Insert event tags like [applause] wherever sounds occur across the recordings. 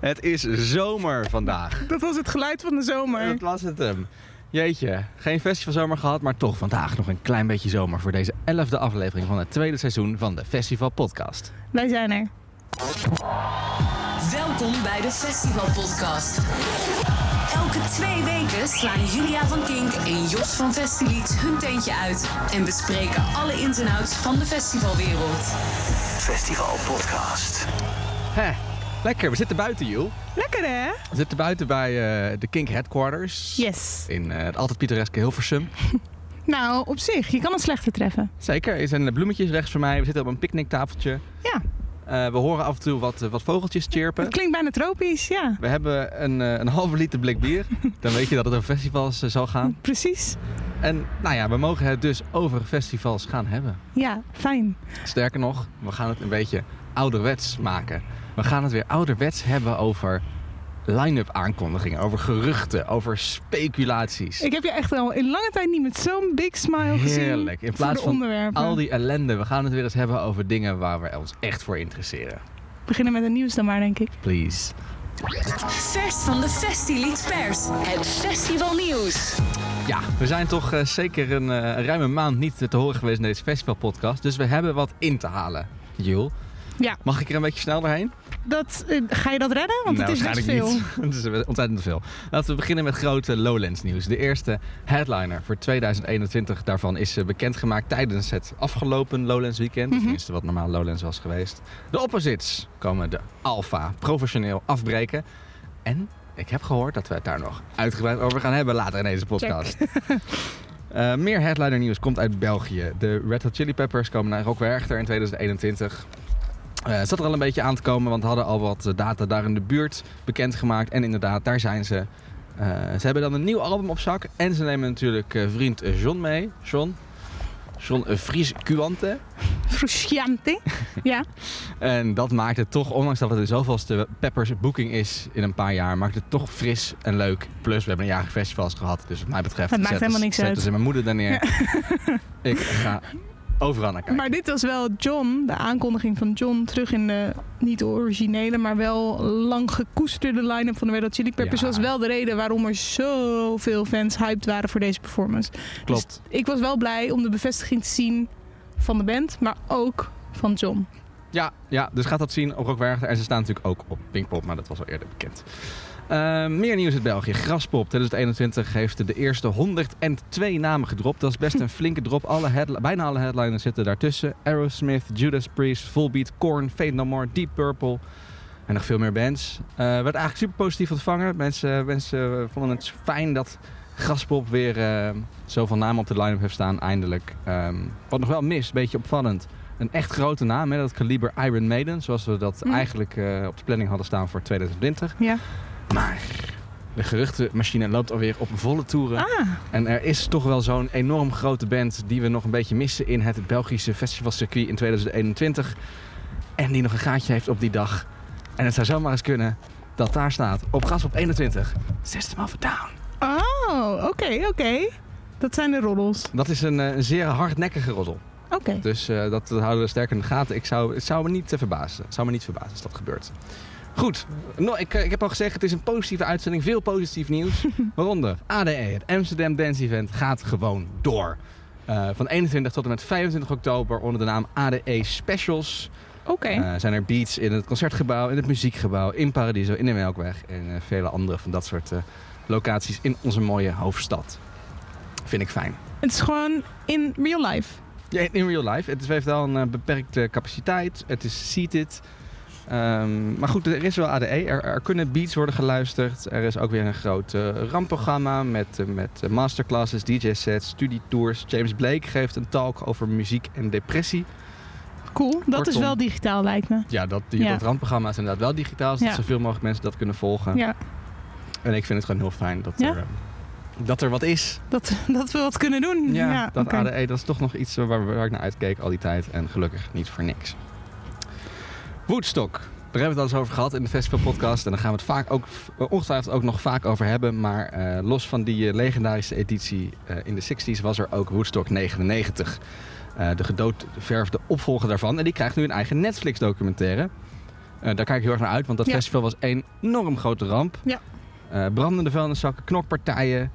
Het is zomer vandaag. Dat was het geluid van de zomer. Dat was het hem. Jeetje, geen festivalzomer gehad, maar toch vandaag nog een klein beetje zomer voor deze elfde aflevering van het tweede seizoen van de Festival Podcast. Wij zijn er. Welkom bij de Festival Podcast. Elke twee weken slaan Julia van Kink en Jos van Festilied hun tentje uit en bespreken alle ins en outs van de festivalwereld. Festival Podcast. Hè, lekker. We zitten buiten, Joel. Lekker hè? We zitten buiten bij eh, de Kink Headquarters. Yes. In eh, het altijd pittoreske Hilversum. [laughs] Nou, op zich, je kan het slechter treffen. Zeker, er zijn bloemetjes rechts van mij. We zitten op een picknicktafeltje. Ja, Eh, we horen af en toe wat, eh, wat vogeltjes chirpen. het klinkt bijna tropisch, ja. We hebben een, eh, een halve liter blik bier. [laughs] Dan weet je dat het over festivals eh, zal gaan. Precies. En nou ja, we mogen het dus over festivals gaan hebben. Ja, fijn. Sterker nog, we gaan het een beetje ouderwets maken. We gaan het weer ouderwets hebben over line-up aankondigingen, over geruchten, over speculaties. Ik heb je echt al in lange tijd niet met zo'n big smile gezien. Heerlijk. In plaats van al die ellende, we gaan het weer eens hebben over dingen waar we ons echt voor interesseren. Beginnen met het nieuws dan maar, denk ik. Please. Vers van de Festilied Pers. Het festivalnieuws. Ja, we zijn toch eh, zeker een, eh, een ruime maand niet te horen geweest in deze festivalpodcast. Dus we hebben wat in te halen, Jul. Ja, Mag ik er een beetje snel doorheen? Dat, eh, ga je dat redden? Want nou, [laughs] het is best veel. niet. het is ontzettend veel. Laten we beginnen met grote Lowlands nieuws. De eerste headliner voor 2021 daarvan is eh, bekendgemaakt tijdens het afgelopen Lowlands weekend. Mhm. Tenminste wat normaal Lowlands was geweest. De opposites komen de Alpha professioneel afbreken. En ik heb gehoord dat we het daar nog uitgebreid over gaan hebben later in deze podcast. [laughs] Eh, meer headliner nieuws komt uit België. De Red Hot Chili Peppers komen naar Rock Werchter in 2021. Eh, het zat er al een beetje aan te komen, want we hadden al wat eh, data daar in de buurt bekendgemaakt. En inderdaad, daar zijn ze. Eh, ze hebben dan een nieuw album op zak. En ze nemen natuurlijk eh, vriend eh, John mee. John. John Fries Cuante. [laughs] Frusciante. ja. [laughs] En dat maakt het toch, ondanks dat het de zoveelste Peppers boeking is in een paar jaar, maakt het toch fris en leuk. Plus, we hebben een jaar festivals gehad. Dus wat mij betreft Het maakt helemaal niks uit. ze mijn moeder daar neer. Ik ga [laughs] overal naar kijken. Maar dit was wel John, de aankondiging van John, terug in de, niet originele, maar wel lang gekoesterde line-up van de Red Hot Chili Peppers. Ja. was wel de reden waarom er zoveel fans hyped waren voor deze performance. Klopt. Dus ik was wel blij om de bevestiging te zien van de band, maar ook van John. Ja, ja, dus gaat dat zien op Rock Werchter. En ze staan natuurlijk ook op Pinkpop, maar dat was al eerder bekend. Eh, meer nieuws uit België. Graspop 2021 heeft de eerste 102 namen gedropt. Dat is best een [laughs] flinke drop. Alle bijna alle headliners zitten daartussen. Aerosmith, Judas Priest, Volbeat, Korn, Fate No More, Deep Purple en nog veel meer bands. Eh werd eigenlijk super positief ontvangen. Mensen, mensen vonden het fijn dat Graspop weer eh, zoveel namen op de line-up heeft staan, eindelijk. Ehm, wat nog wel mis, een beetje opvallend. Een echt grote naam, hè, dat kaliber Iron Maiden, zoals we dat Mhm. eigenlijk eh, op de planning hadden staan voor 2020. Ja. Maar de geruchtenmachine loopt alweer op volle toeren. Ah, En er is toch wel zo'n enorm grote band die we nog een beetje missen in het Belgische festivalcircuit in 2021. En die nog een gaatje heeft op die dag. En het zou zomaar eens kunnen dat daar staat op gas op 21. System of a Down. oh, oké, oké. Dat zijn de roddels. Dat is een, eh, een zeer hardnekkige roddel. Oké. Dus eh, dat, dat houden we sterk in de gaten. Ik zou, het zou me niet verbazen. Het zou me niet verbazen als dat gebeurt. Goed, no, ik, eh, ik heb al gezegd, het is een positieve uitzending. Veel positief nieuws. [laughs] Waaronder ADE, het Amsterdam Dance Event, gaat gewoon door. Eh, van 21 tot en met 25 oktober onder de naam ADE Specials. Oké. Eh, zijn er beats in het concertgebouw, in het muziekgebouw, in Paradiso, in de Melkweg. En vele andere van dat soort locaties in onze mooie hoofdstad. Vind ik fijn. Het is gewoon in real life. Ja, in real life. Het heeft wel een beperkte capaciteit. Het is seated. Ehm, maar goed, er is wel ADE. Er, er kunnen beats worden geluisterd. Er is ook weer een groot eh, ramprogramma met, eh, met eh, masterclasses, DJ-sets, studietours. James Blake geeft een talk over muziek en depressie. Cool. Dat is wel digitaal, lijkt me. Ja, dat, die, Ja. dat randprogramma is inderdaad wel digitaal. Zodat Ja. zoveel mogelijk mensen dat kunnen volgen. Ja, En ik vind het gewoon heel fijn dat, Ja? er, dat er wat is. dat, [laughs] dat we wat kunnen doen. Ja, dat. ADE, dat is toch nog iets waar, waar ik naar uitkeek al die tijd. En gelukkig niet voor niks. Woodstock. Daar hebben we het al eens over gehad in de festivalpodcast. En daar gaan we het vaak ook, ongetwijfeld ook nog vaak over hebben. Maar eh, los van die eh, legendarische editie eh, in de 60s was er ook Woodstock 99. Eh, de gedoodverfde opvolger daarvan. En die krijgt nu een eigen Netflix documentaire. Eh, daar kijk ik heel erg naar uit, want dat Ja. festival was een enorm grote ramp. Ja. Eh, brandende vuilniszakken, knokpartijen.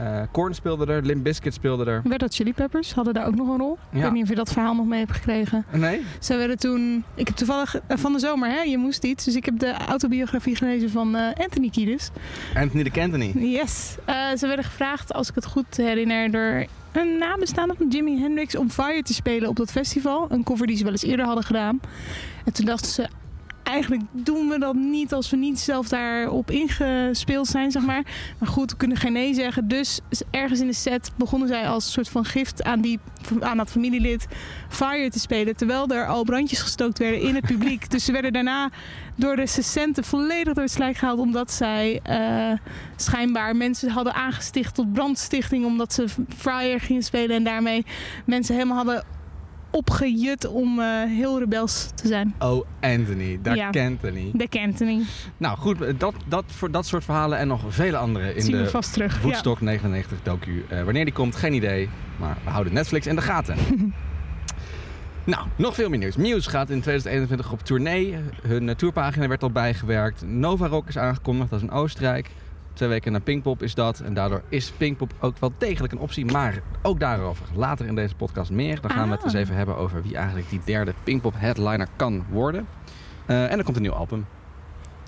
Eh Korn speelde er, Limp Bizkit speelde er. Red Hot Chili Peppers hadden daar ook nog een rol. Ik weet niet of je dat verhaal nog mee hebt gekregen. Nee? Zij werden toen... Ik heb toevallig eh, van de zomer, hè, je moest iets. Dus ik heb de autobiografie gelezen van eh, Anthony Kiedis. Anthony de Cantony. Yes. Eh, ze werden gevraagd, als ik het goed herinner, door een nabestaande van Jimi Hendrix om Fire te spelen op dat festival. Een cover die ze wel eens eerder hadden gedaan. En toen dachten ze, eigenlijk doen we dat niet als we niet zelf daarop ingespeeld zijn, zeg maar. Maar goed, we kunnen geen nee zeggen. Dus ergens in de set begonnen zij als soort van gift aan, die, aan dat familielid Fire te spelen. Terwijl er al brandjes gestookt werden in het publiek. dus ze werden daarna door de recensenten volledig door het slijk gehaald. Omdat zij eh, schijnbaar mensen hadden aangesticht tot brandstichting. Omdat ze Fire gingen spelen. En daarmee mensen helemaal hadden opgejut om eh, heel rebels te zijn. Oh, Anthony. Daar Ja. kent Anthony. De Anthony. Nou goed, eh, dat, dat, voor dat soort verhalen en nog vele andere in zien de vast terug. Ja. Woodstock 99 docu. Eh, wanneer die komt, geen idee. Maar we houden Netflix in de gaten. [laughs] nou, nog veel meer nieuws. Muse gaat in 2021 op tournee. Hun tourpagina werd al bijgewerkt. Nova Rock is aangekondigd, dat is in Oostenrijk. Twee weken naar Pinkpop is dat. En daardoor is Pinkpop ook wel degelijk een optie. Maar ook daarover later in deze podcast meer. Dan gaan we het Ah. eens even hebben over wie eigenlijk die derde Pinkpop headliner kan worden. Eh, en er komt een nieuw album.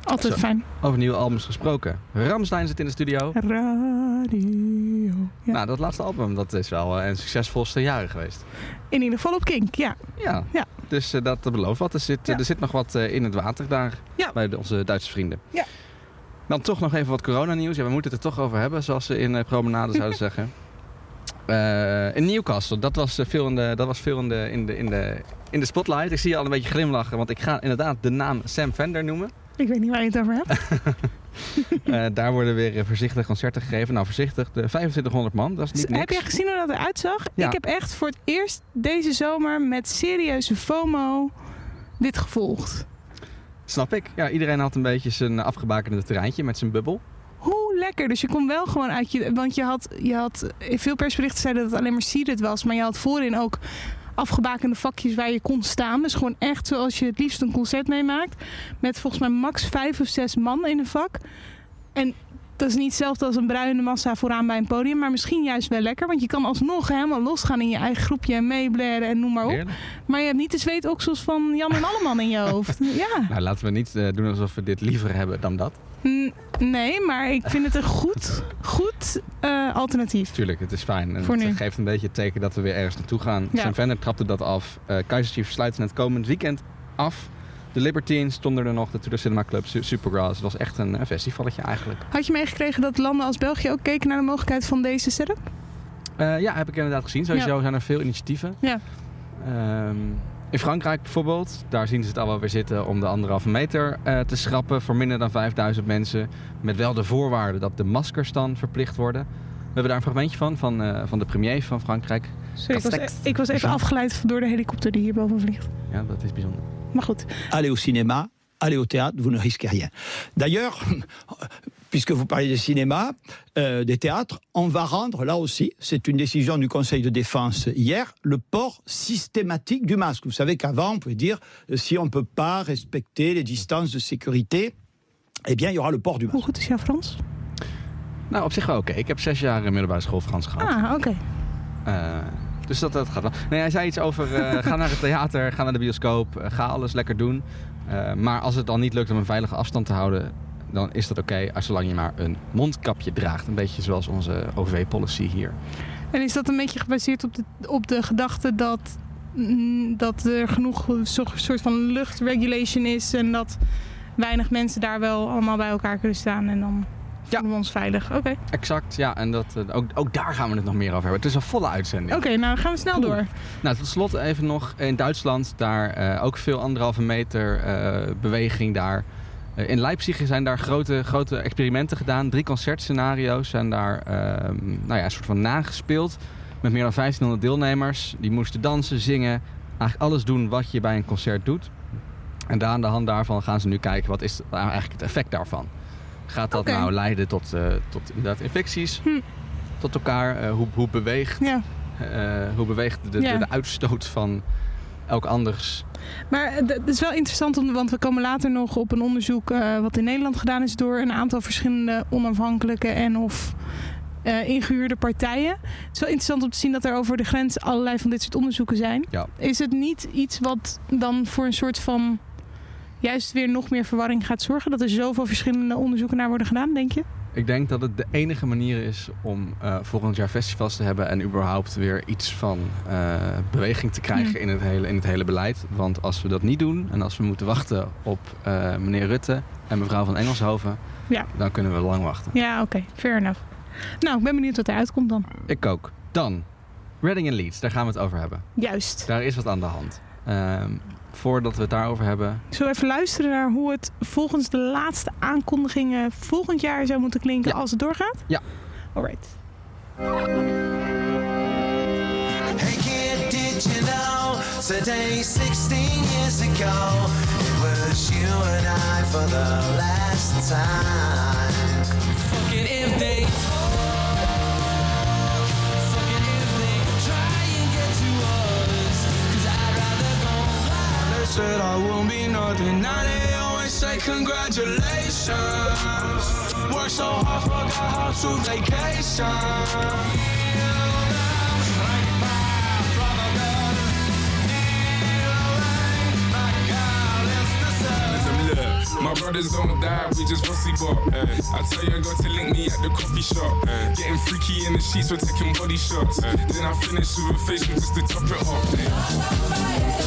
Altijd Zo. fijn. Over nieuwe albums gesproken. Ramstein zit in de studio. Radio. Ja. Nou, dat laatste album dat is wel eh, een succesvolste jaren geweest. In ieder geval op Kink, ja. Ja, Ja. dus eh, dat, belooft wat. Er zit, Ja. er zit nog wat in het water daar Ja. bij onze Duitse vrienden. Ja. Dan toch nog even wat coronanieuws. Ja, we moeten het er toch over hebben, zoals ze in eh, Promenade zouden [laughs] zeggen. Eh, in Newcastle, dat was eh, veel, in de, dat was veel in, de, in, de, in, de, in de spotlight. Ik zie je al een beetje glimlachen, want ik ga inderdaad de naam Sam Fender noemen. Ik weet niet waar je het over hebt. [laughs] Daar worden weer voorzichtig concerten gegeven. Nou, voorzichtig, de 2500 man, dat is niet niks. Heb jij gezien hoe dat eruit zag? Ja. Ik heb echt voor het eerst deze zomer met serieuze FOMO dit gevolgd. Snap ik. Ja, iedereen had een beetje zijn afgebakende terreintje met zijn bubbel. Hoe lekker. Dus je kon wel gewoon uit je... Want je had, je had... Veel persberichten zeiden dat het alleen maar seated was. Maar je had voorin ook afgebakende vakjes waar je kon staan. Dus gewoon echt zoals je het liefst een concert meemaakt. Met volgens mij max vijf of zes man in een vak. En dat is niet hetzelfde als een bruine massa vooraan bij een podium. Maar misschien juist wel lekker. Want je kan alsnog helemaal losgaan in je eigen groepje. En meeblaren en noem maar op. Heerlijk. Maar je hebt niet de zweetoksels van Jan en Alleman in je [laughs] hoofd. Ja. Nou, laten we niet eh, doen alsof we dit liever hebben dan dat. N- Nee, maar ik vind het een goed, goed eh, alternatief. Tuurlijk, het is fijn. En Voor het nu. geeft een beetje het teken dat we weer ergens naartoe gaan. Ja. Sam Fender trapte dat af. Eh Kaiser Chiefs sluiten het komend weekend af. De Libertines stonden er nog. De Tudor Cinema Club, Su- Supergrass. Het was echt een, een festivalletje eigenlijk. Had je meegekregen dat landen als België ook keken naar de mogelijkheid van deze setup? Eh, ja, heb ik inderdaad gezien. Sowieso zijn er veel initiatieven. Ja. Ehm, in Frankrijk bijvoorbeeld, daar zien ze het al wel weer zitten om de anderhalve meter eh, te schrappen voor minder dan 5000 mensen. Met wel de voorwaarde dat de maskers dan verplicht worden. We hebben daar een fragmentje van, van, eh, van de premier van Frankrijk. Sorry, ik was, Castex. ik was even afgeleid door de helikopter die hierboven vliegt. Ja, dat is bijzonder. Maar goed. allez au cinéma, allez au théâtre, vous ne risquez rien. D'ailleurs, [laughs] puisque vous parlez de cinéma, euh, des théâtres, on va rendre là aussi, c'est une décision du Conseil de défense hier, le port systématique du masque. Vous savez qu'avant, on pouvait dire, euh, si on ne peut pas respecter les distances de sécurité, eh bien, il y aura le port du Hoe masque. goed is jouw Frans? Nou, op zich wel oké. Ik heb zes jaar in middelbare school Frans gehad. Ah, oké. Eh, dus dat, dat gaat wel. Nee, hij zei iets over eh, [laughs] ga naar het theater, ga naar de bioscoop, eh, ga alles lekker doen. Eh, maar als het dan niet lukt om een veilige afstand te houden, dan is dat oké, als zolang je maar een mondkapje draagt. Een beetje zoals onze OV-policy hier. En is dat een beetje gebaseerd op de, op de gedachte dat, mm, dat er genoeg soort van luchtregulation is en dat weinig mensen daar wel allemaal bij elkaar kunnen staan en dan voelen we ons veilig. Oké, Exact, ja. En dat, eh, ook, ook daar gaan we het nog meer over hebben. Het is een volle uitzending. Oké, nou gaan we snel door. Nou, tot slot even nog in Duitsland. Daar eh, ook veel anderhalve meter eh, beweging daar. In Leipzig zijn daar grote, grote experimenten gedaan. Drie concertscenario's zijn daar ehm, nou ja, een soort van nagespeeld. Met meer dan 1500 deelnemers. Die moesten dansen, zingen. Eigenlijk alles doen wat je bij een concert doet. En daar aan de hand daarvan gaan ze nu kijken wat is nou eigenlijk het effect daarvan. Gaat dat nou leiden tot, eh, tot inderdaad infecties? Hm. Tot elkaar? Eh, hoe, hoe beweegt Ja, eh, hoe beweegt de, Ja. de, de uitstoot van elk anders. Maar het is wel interessant, om- want we komen later nog op een onderzoek wat in Nederland gedaan is door een aantal verschillende onafhankelijke en of eh, ingehuurde partijen. Het is wel interessant om te zien dat er over de grens allerlei van dit soort onderzoeken zijn. Ja. Is het niet iets wat dan voor een soort van juist weer nog meer verwarring gaat zorgen? Dat er zoveel verschillende onderzoeken naar worden gedaan, denk je? Ik denk dat het de enige manier is om eh, volgend jaar festivals te hebben en überhaupt weer iets van eh, beweging te krijgen Hmm. in, het hele, in het hele beleid. Want als we dat niet doen en als we moeten wachten op eh, meneer Rutte en mevrouw van Engelshoven, Ja. dan kunnen we lang wachten. Ja, oké. Fair enough. Nou, ik ben benieuwd wat eruit komt dan. Ik ook. Dan, Reading en Leeds, daar gaan we het over hebben. Juist. Daar is wat aan de hand. Ehm, voordat we het daarover hebben, Zullen we even luisteren naar hoe het volgens de laatste aankondigingen volgend jaar zou moeten klinken Ja. als het doorgaat? Ja. Alright. Hey kid, did you know today, 16 years ago, it was you and I for the last time. Said I won't be nothing, now they always say congratulations. Work so hard, forgot how to vacation. My brothers don't die, we just pussy bop. I tell your girl to link me at the coffee shop. Getting freaky in the sheets, we're taking body shots. Then I finish with a facial just to top it off.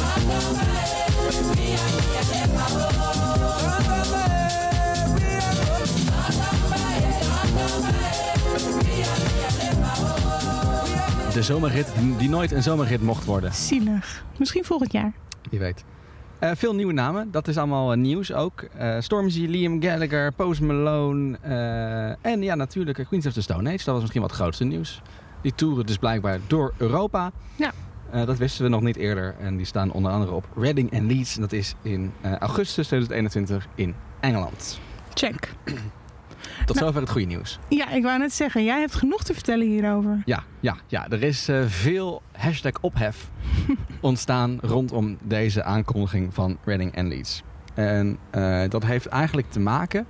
de zomerrit die- die nooit een zomerrit mocht worden. Zielig. Misschien volgend jaar. Wie weet. Eh, veel nieuwe namen, dat is allemaal eh, nieuws ook. Eh, Stormzy, Liam Gallagher, Post Malone en ja natuurlijk Queens of the Stone Age. Dat was misschien wat het grootste nieuws. Die toeren dus blijkbaar door Europa. Ja. Dat wisten we nog niet eerder en die staan onder andere op Reading en Leeds. En dat is in augustus 2021 in Engeland. Check. Tot Nou. zover het goede nieuws. Ja, ik wou net zeggen, jij hebt genoeg te vertellen hierover. Ja, ja, ja er is eh, veel hashtag ophef [laughs] ontstaan rondom deze aankondiging van Reading en Leeds. En eh, dat heeft eigenlijk te maken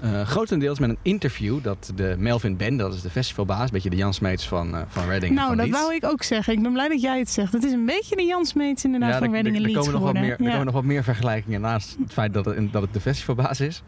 eh, grotendeels met een interview dat de Melvin Ben, dat is de festivalbaas, een beetje de Jan Smeets van, eh, van Reading en Nou, van dat wou ik ook zeggen. Ik ben blij dat jij het zegt. Het is een beetje de Jan Smeets inderdaad ja, van er- Reading er, en er Leeds komen nog wat meer, er ja. komen nog wat meer vergelijkingen naast het feit dat het, dat het de festivalbaas is.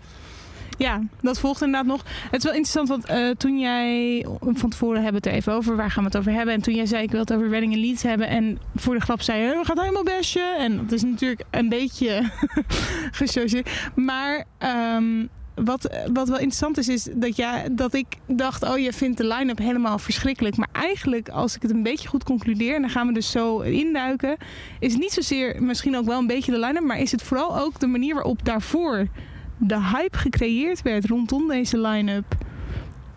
Ja, dat volgt inderdaad nog. Het is wel interessant, want eh, toen jij van tevoren hebben we het er even over, waar gaan we het over hebben? En toen jij zei ik wil het over Reading en Leeds hebben en voor de grap zei je, we gaan helemaal bestje. En dat is natuurlijk een beetje [laughs] gechargeerd. Maar ehm, wat, wat wel interessant is, is dat, jij, dat ik dacht, oh je vindt de line-up helemaal verschrikkelijk. Maar eigenlijk, als ik het een beetje goed concludeer, en dan gaan we dus zo induiken, is het niet zozeer misschien ook wel een beetje de line-up, maar is het vooral ook de manier waarop daarvoor de hype gecreëerd werd rondom deze line-up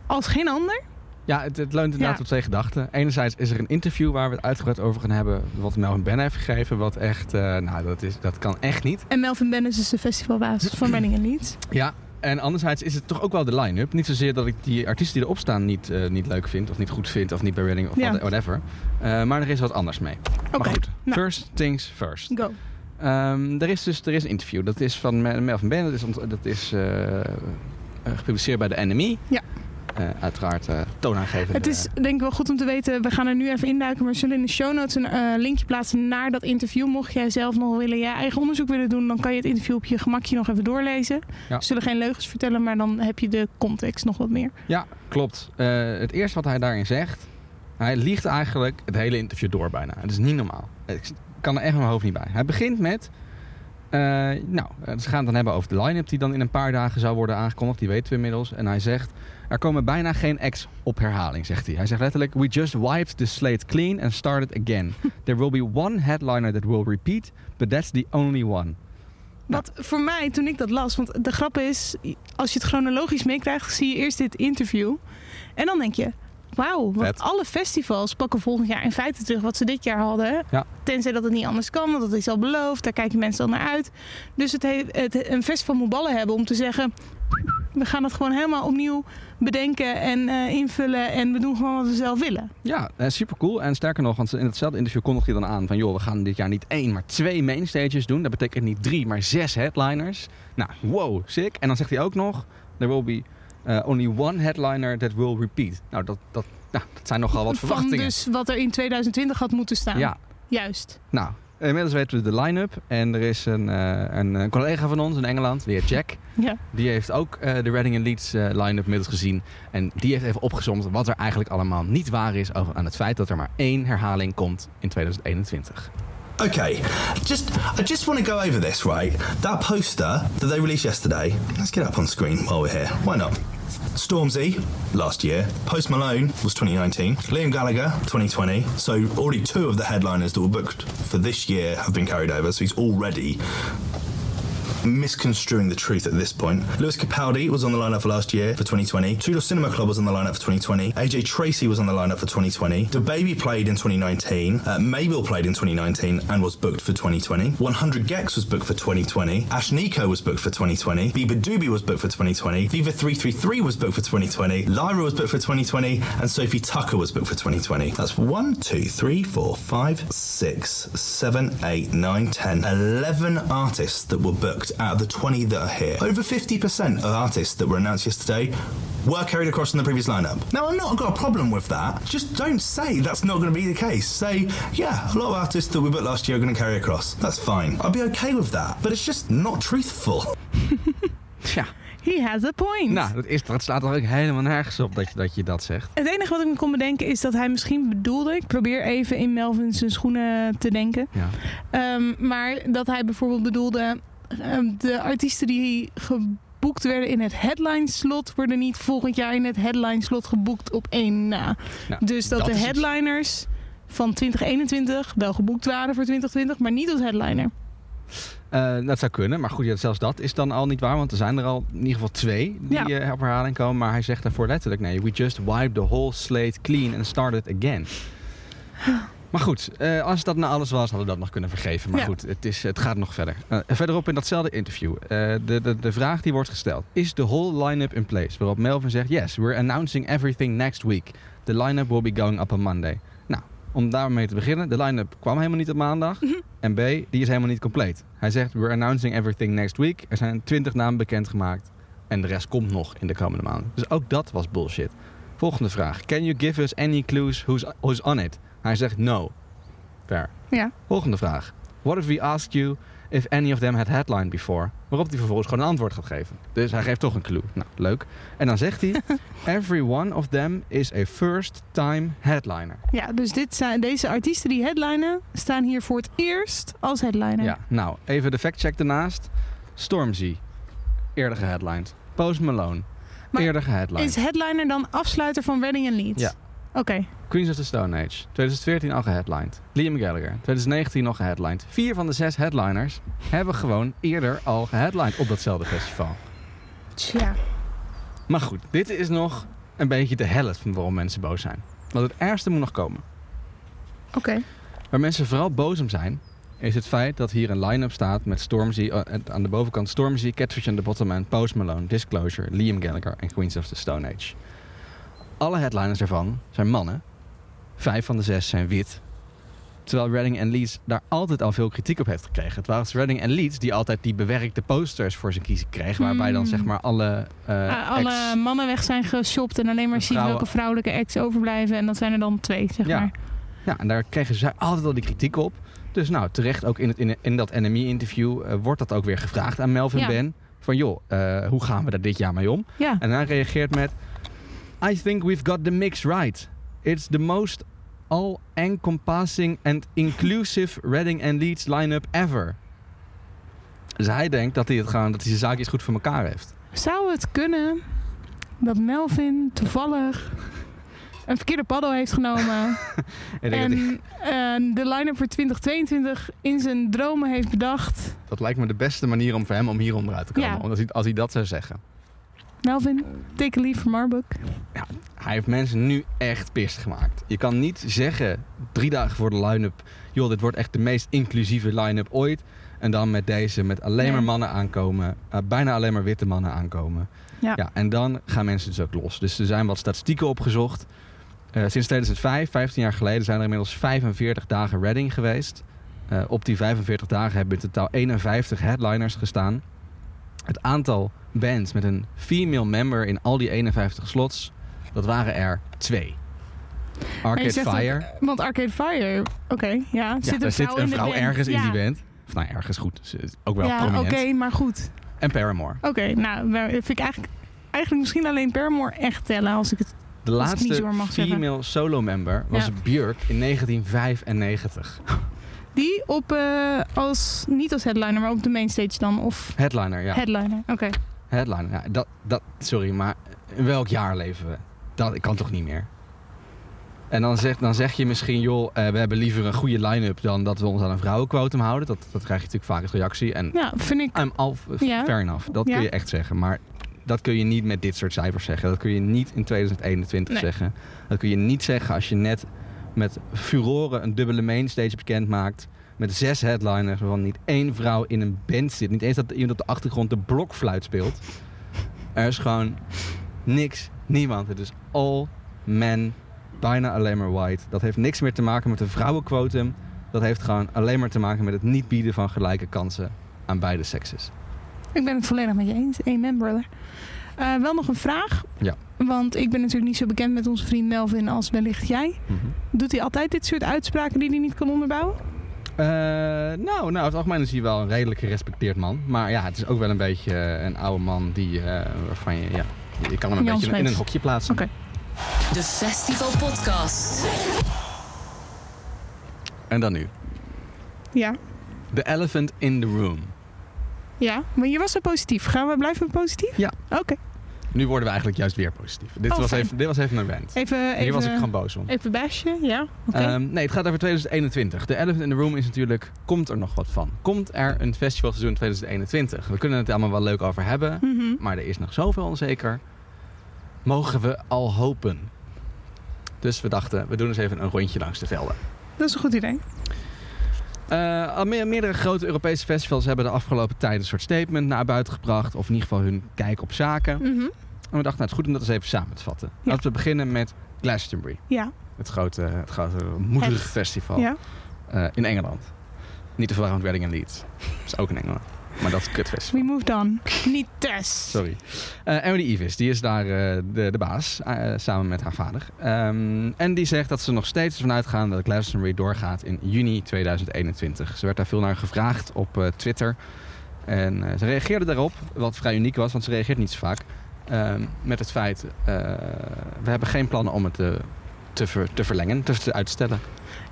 als geen ander. Ja, het, het leunt inderdaad Ja. op twee gedachten. Enerzijds is er een interview waar we het uitgebreid over gaan hebben, wat Melvin Ben heeft gegeven, wat echt, eh, nou dat, is, dat kan echt niet. En Melvin Bennis is de festivalbaas van and Leeds. Ja, en anderzijds is het toch ook wel de line-up. Niet zozeer dat ik die artiesten die erop staan niet, eh, niet leuk vind, of niet goed vind, of niet bij Reading, of Ja. whatever. Eh, maar er is wat anders mee. Oké, Maar goed, nou. first things first. go. Ehm, er is dus er is een interview. Dat is van Me- Melvin Ben. Dat is, dat is eh, eh, gepubliceerd bij de NME. Ja. Eh, uiteraard toonaangevende. Het is denk ik wel goed om te weten, we gaan er nu even induiken, maar we zullen in de show notes een linkje plaatsen naar dat interview. Mocht jij zelf nog willen, je eigen onderzoek willen doen, dan kan je het interview op je gemakje nog even doorlezen. Ja. We zullen geen leugens vertellen, maar dan heb je de context nog wat meer. Ja, klopt. Het eerste wat hij daarin zegt, hij liegt eigenlijk het hele interview door bijna. Het is niet normaal. Ik kan er echt mijn hoofd niet bij. Hij begint met, eh, nou, eh, ze gaan het dan hebben over de line-up die dan in een paar dagen zou worden aangekondigd. Die weten we inmiddels. En hij zegt, er komen bijna geen acts op herhaling, zegt hij. Hij zegt letterlijk, we just wiped the slate clean and started again. [laughs] There will be one headliner that will repeat, but that's the only one. Wat voor mij, toen ik dat las, want de grap is, als je het chronologisch meekrijgt, zie je eerst dit interview. En dan denk je, wauw, want alle festivals pakken volgend jaar in feite terug wat ze dit jaar hadden. Ja. Tenzij dat het niet anders kan, want dat is al beloofd, daar kijken mensen dan naar uit. Dus het, he- het, een festival moet ballen hebben om te zeggen, We gaan het gewoon helemaal opnieuw bedenken en eh, invullen. En we doen gewoon wat we zelf willen. Ja, eh, super cool. En sterker nog, want in hetzelfde interview kondigde hij dan aan van... joh, we gaan dit jaar niet één, maar twee mainstages doen. Dat betekent niet drie, maar zes headliners. Nou, wow, sick. En dan zegt hij ook nog... There will be eh, only one headliner that will repeat. Nou, dat, dat, nou, dat zijn nogal wat Van verwachtingen. dus wat er in 2020 had moeten staan. Ja, Juist. nou, inmiddels weten we de line-up. En er is een, eh, een, een collega van ons in Engeland, de heer Jack... Ja. Die heeft ook eh, de Reading and Leeds eh, line-up middels gezien. En die heeft even opgezomd wat er eigenlijk allemaal niet waar is over aan het feit dat er maar één herhaling komt in 2021. Okay, just I just want to go over this, right? That poster that they released yesterday. Let's get up on screen while we're here. Why not? Stormzy last year, Post Malone was 2019, Liam Gallagher 2020. So already two of the headliners that were booked for this year have been carried over. So he's already misconstruing the truth at this point. Lewis Capaldi was on the lineup for last year for 2020. Tudor Cinema Club was on the lineup for 2020. AJ Tracy was on the lineup for 2020. The Baby played in 2019. Uh, Mabel played in 2019 and was booked for 2020. 100 Gex was booked for 2020. Ash Nico was booked for 2020. Biba Doobie was booked for 2020. Viva 333 was booked for 2020. Lyra was booked for 2020. And Sophie Tucker was booked for 2020. That's 1, 2, 3, 4, 5, 6, 7, 8, 9, 10, 11 artists that were booked out of the 20 that are here. Over 50% of artists that were announced yesterday were carried across from the previous lineup. Now, I've not got a problem with that. Just don't say that's not going to be the case. Say, yeah, a lot of artists that we booked last year are going to carry across. That's fine. I'll be okay with that. But it's just not truthful. [laughs] Tja, He has a point. nou, dat, is, dat slaat er ook helemaal nergens op dat je dat, je dat zegt. Het enige wat ik me kon bedenken is dat hij misschien bedoelde... Ik probeer even in Melvin zijn schoenen te denken. Ja. Ehm, maar dat hij bijvoorbeeld bedoelde... ehm, de artiesten die geboekt werden in het headline slot... worden niet volgend jaar in het headline slot geboekt op één na. Nou, dus dat, dat de headliners van 2021 wel geboekt waren voor 2020... maar niet als headliner. Eh, dat zou kunnen, maar goed, ja, zelfs dat is dan al niet waar. Want er zijn er al in ieder geval twee die Ja. eh, op herhaling komen. Maar hij zegt daarvoor letterlijk, nee, we just wiped the whole slate clean and started again. [gasps] Maar goed, eh, als dat nou alles was, hadden we dat nog kunnen vergeven. Maar Ja. goed, het, is, het gaat nog verder. Eh, verderop in datzelfde interview, eh, de, de, de vraag die wordt gesteld. Is the whole line-up in place? Waarop Melvin zegt, yes, we're announcing everything next week. The line-up will be going up on Monday. Nou, om daarmee te beginnen, de line-up kwam helemaal niet op maandag. En B, die is helemaal niet compleet. Hij zegt, we're announcing everything next week. Er zijn 20 namen bekendgemaakt. En de rest komt nog in de komende maanden. Dus ook dat was bullshit. Volgende vraag. Can you give us any clues who's, who's on it? Hij zegt no. Fair. Ja. Volgende vraag. What if we asked you if any of them had headlined before? Waarop hij vervolgens gewoon een antwoord gaat geven. Dus hij geeft toch een clue. Nou, leuk. En dan zegt hij... [laughs] Every one of them is a first time headliner. Ja, dus dit zijn, deze artiesten die headlinen... staan hier voor het eerst als headliner. Ja, nou, even de factcheck ernaast. Stormzy, eerder geheadlined. Post Malone, Maar eerder geheadlined. Is headliner dan afsluiter van Wedding and Leeds? Ja. Oké. Queens of the Stone Age, 2014 al geheadlined. Liam Gallagher, 2019 nog geheadlined. Vier van de zes headliners hebben gewoon eerder al geheadlined op datzelfde festival. Tja. Maar goed, dit is nog een beetje de helft van waarom mensen boos zijn. Want het ergste moet nog komen. Oké. Waar mensen vooral boos om zijn, is het feit dat hier een line-up staat met Stormzy, eh, aan de bovenkant Stormzy, Catfish on the bottom en Post Malone, Disclosure, Liam Gallagher en Queens of the Stone Age. Alle headliners ervan zijn mannen. Vijf van de zes zijn wit. Terwijl Redding en Leeds daar altijd al veel kritiek op heeft gekregen. Het was Redding en Leeds die altijd die bewerkte posters voor zijn kiezen kregen. Waarbij dan Hmm. zeg maar alle, eh, Ah, alle mannen weg zijn geshopt en alleen maar zien welke vrouwelijke ex overblijven. En dat zijn er dan twee, zeg Ja. maar. Ja, en daar kregen zij altijd al die kritiek op. Dus nou, terecht ook in, het, in, in dat NME-interview eh, wordt dat ook weer gevraagd aan Melvin Ja. Ben. Van joh, eh, hoe gaan we daar dit jaar mee om? Ja. En hij reageert met... I think we've got the mix right. It's the most all-encompassing and inclusive [laughs] Reading and Leeds line-up ever. Dus hij denkt dat hij, het gewoon, dat hij zijn zaakjes goed voor elkaar heeft. Zou het kunnen dat Melvin toevallig een verkeerde paddo heeft genomen [laughs] en eh, de line-up voor 2022 in zijn dromen heeft bedacht? dat lijkt me de beste manier om voor hem om hier onderuit te komen. Ja. Omdat hij, als hij dat zou zeggen. Melvin, take a leave from our book. Hij heeft mensen nu echt pist gemaakt. Je kan niet zeggen, drie dagen voor de line-up... joh, dit wordt echt de meest inclusieve line-up ooit. En dan met deze, met alleen Ja. maar mannen aankomen. eh, bijna alleen maar witte mannen aankomen. Ja. Ja, en dan gaan mensen dus ook los. Dus er zijn wat statistieken opgezocht. Eh, sinds 2005, 15 jaar geleden, zijn er inmiddels 45 dagen Reading geweest. Eh, op die 45 dagen hebben in totaal 51 headliners gestaan. Het aantal bands met een female member in al die 51 slots, dat waren er twee. Arcade Fire. want Arcade Fire, oké, ja. Ja, Zit een zit vrouw een vrouw band. ergens in die band. Of nou, ergens goed. Ze is ook wel Ja, oké, prominent. maar goed. En Paramore. Oké, nou, waar- vind ik eigenlijk, eigenlijk misschien alleen Paramore echt tellen als ik het... De laatste zo mag zeggen. female solo member was Ja. Björk in 1995. Die op, eh, als, niet als headliner, maar op de mainstage dan? Of Headliner, ja. headliner, oké. Headliner, ja. Dat, dat, sorry, maar in welk jaar leven we? Dat ik kan toch niet meer? En dan zeg, dan zeg je misschien, joh, eh, we hebben liever een goede line-up dan dat we ons aan een vrouwenquotum houden. Dat, dat krijg je natuurlijk vaak als reactie. En Ja, vind ik... I'm all f- Ja. fair enough. Dat Ja. kun je echt zeggen. Maar dat kun je niet met dit soort cijfers zeggen. Dat kun je niet in 2021 Nee. zeggen. Dat kun je niet zeggen als je net met furoren een dubbele mainstage bekend maakt. Met zes headliners waarvan niet één vrouw in een band zit. Niet eens dat iemand op de achtergrond de blokfluit speelt. Er is gewoon niks, niemand. Het is all men, bijna alleen maar white. Dat heeft niks meer te maken met een vrouwenquotum. Dat heeft gewoon alleen maar te maken met het niet bieden van gelijke kansen aan beide sekses. Ik ben het volledig met je eens. Amen, brother. Eh, wel nog een vraag. Ja. Want ik ben natuurlijk niet zo bekend met onze vriend Melvin als wellicht jij. Doet hij altijd dit soort uitspraken die hij niet kan onderbouwen? Eh, nou, nou, over het algemeen is hij wel een redelijk gerespecteerd man. Maar ja, het is ook wel een beetje eh, een oude man die, eh, waarvan je, ja, je kan hem een Jan beetje in Smeets. een hokje plaatsen. Oké. De Festival Podcast. En dan nu. Ja. The elephant in the room. Ja, maar je was zo positief. Gaan we blijven positief? Ja. Oké. Nu worden we eigenlijk juist weer positief. Dit, Oh, was, fijn. even, dit was even een rant. Even, even, Hier was ik gewoon boos om. Even bashen, ja. Ehm, nee, het gaat over 2021. De elephant in the room is natuurlijk, komt er nog wat van? Komt er een festivalseizoen 2021? We kunnen het allemaal wel leuk over hebben, Mhm. maar er is nog zoveel onzeker. Mogen we al hopen? Dus we dachten, we doen eens even een rondje langs de velden. Dat is een goed idee. Al meer- meerdere grote Europese festivals hebben de afgelopen tijd een soort statement naar buiten gebracht. Of in ieder geval hun kijk op zaken. Mhm. En we dachten, nou, het is goed om dat eens even samen te vatten. Ja. Laten we beginnen met Glastonbury. Ja. Het grote, het grote moederige festival Ja. eh, in Engeland. Niet te verwarren met Reading en Leeds. Dat is ook in Engeland. Maar dat is. We moved on. Niet Tess. Sorry. Eh Emily Evis, die is daar eh, de, de baas, eh, samen met haar vader. Ehm, en die zegt dat ze nog steeds ervan uitgaan dat Glastonbury doorgaat in juni 2021. Ze werd daar veel naar gevraagd op Twitter. En ze reageerde daarop, wat vrij uniek was, want ze reageert niet zo vaak. ehm, met het feit, we hebben geen plannen om het te, te, ver- te verlengen, te, te uitstellen.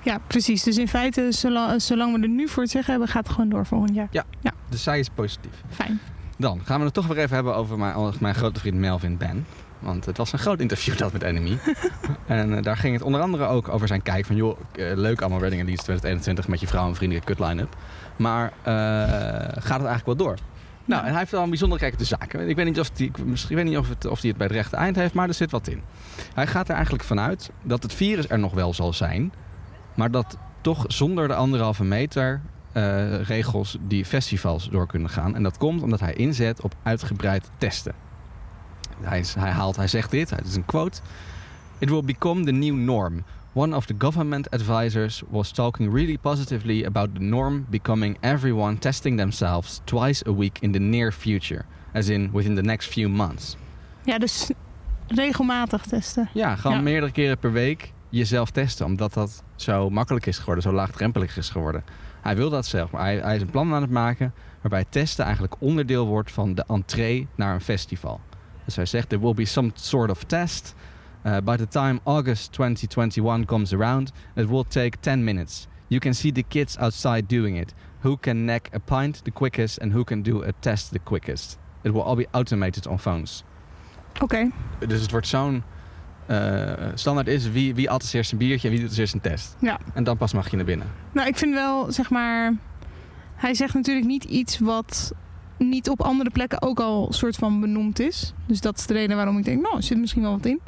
Ja, precies. Dus in feite, zolang, zolang we er nu voor het zeggen hebben, gaat het gewoon door volgend jaar. Ja. Ja. Dus zij is positief. Fijn. Dan gaan we het toch weer even hebben over mijn, mijn grote vriend Melvin Ben. Want het was een groot interview dat met Enemy. [laughs] en eh, daar ging het onder andere ook over zijn kijk van... joh, eh, leuk allemaal and Leeds 2021 met je vrouw en vriendelijke kut line-up. Maar eh, gaat het eigenlijk wel door? Nou, en hij heeft wel een bijzondere kijk op de zaken. Ik weet niet of hij misschien weet niet of het, of hij het bij het rechte eind heeft, maar er zit wat in. Hij gaat er eigenlijk vanuit dat het virus er nog wel zal zijn, maar dat toch zonder de anderhalve meter eh, regels die festivals door kunnen gaan. En dat komt omdat hij inzet op uitgebreid testen. Hij, is- hij haalt, hij zegt dit, het is een quote. It will become the new norm. One of the government advisors was talking really positively about the norm becoming everyone testing themselves twice a week in the near future. As in within the next few months. Ja, dus regelmatig testen. Ja, gewoon Ja. meerdere keren per week jezelf testen. Omdat dat zo makkelijk is geworden, zo laagdrempelig is geworden. Hij wil dat zelf, maar hij, hij is een plan aan het maken... waarbij testen eigenlijk onderdeel wordt van de entree naar een festival. Dus hij zegt, there will be some sort of test. Uh, by the time August 2021 comes around, it will take 10 minutes. You can see the kids outside doing it. Who can neck a pint the quickest and who can do a test the quickest. It will all be automated on phones. Oké. Dus het wordt zo'n eh, standaard is wie, wie als eerst een biertje en wie doet als eerst een test. Ja. En dan pas mag je naar binnen. Nou, ik vind wel, zeg maar... Hij zegt natuurlijk niet iets wat niet op andere plekken ook al soort van benoemd is. Dus dat is de reden waarom ik denk, nou, er zit misschien wel wat in.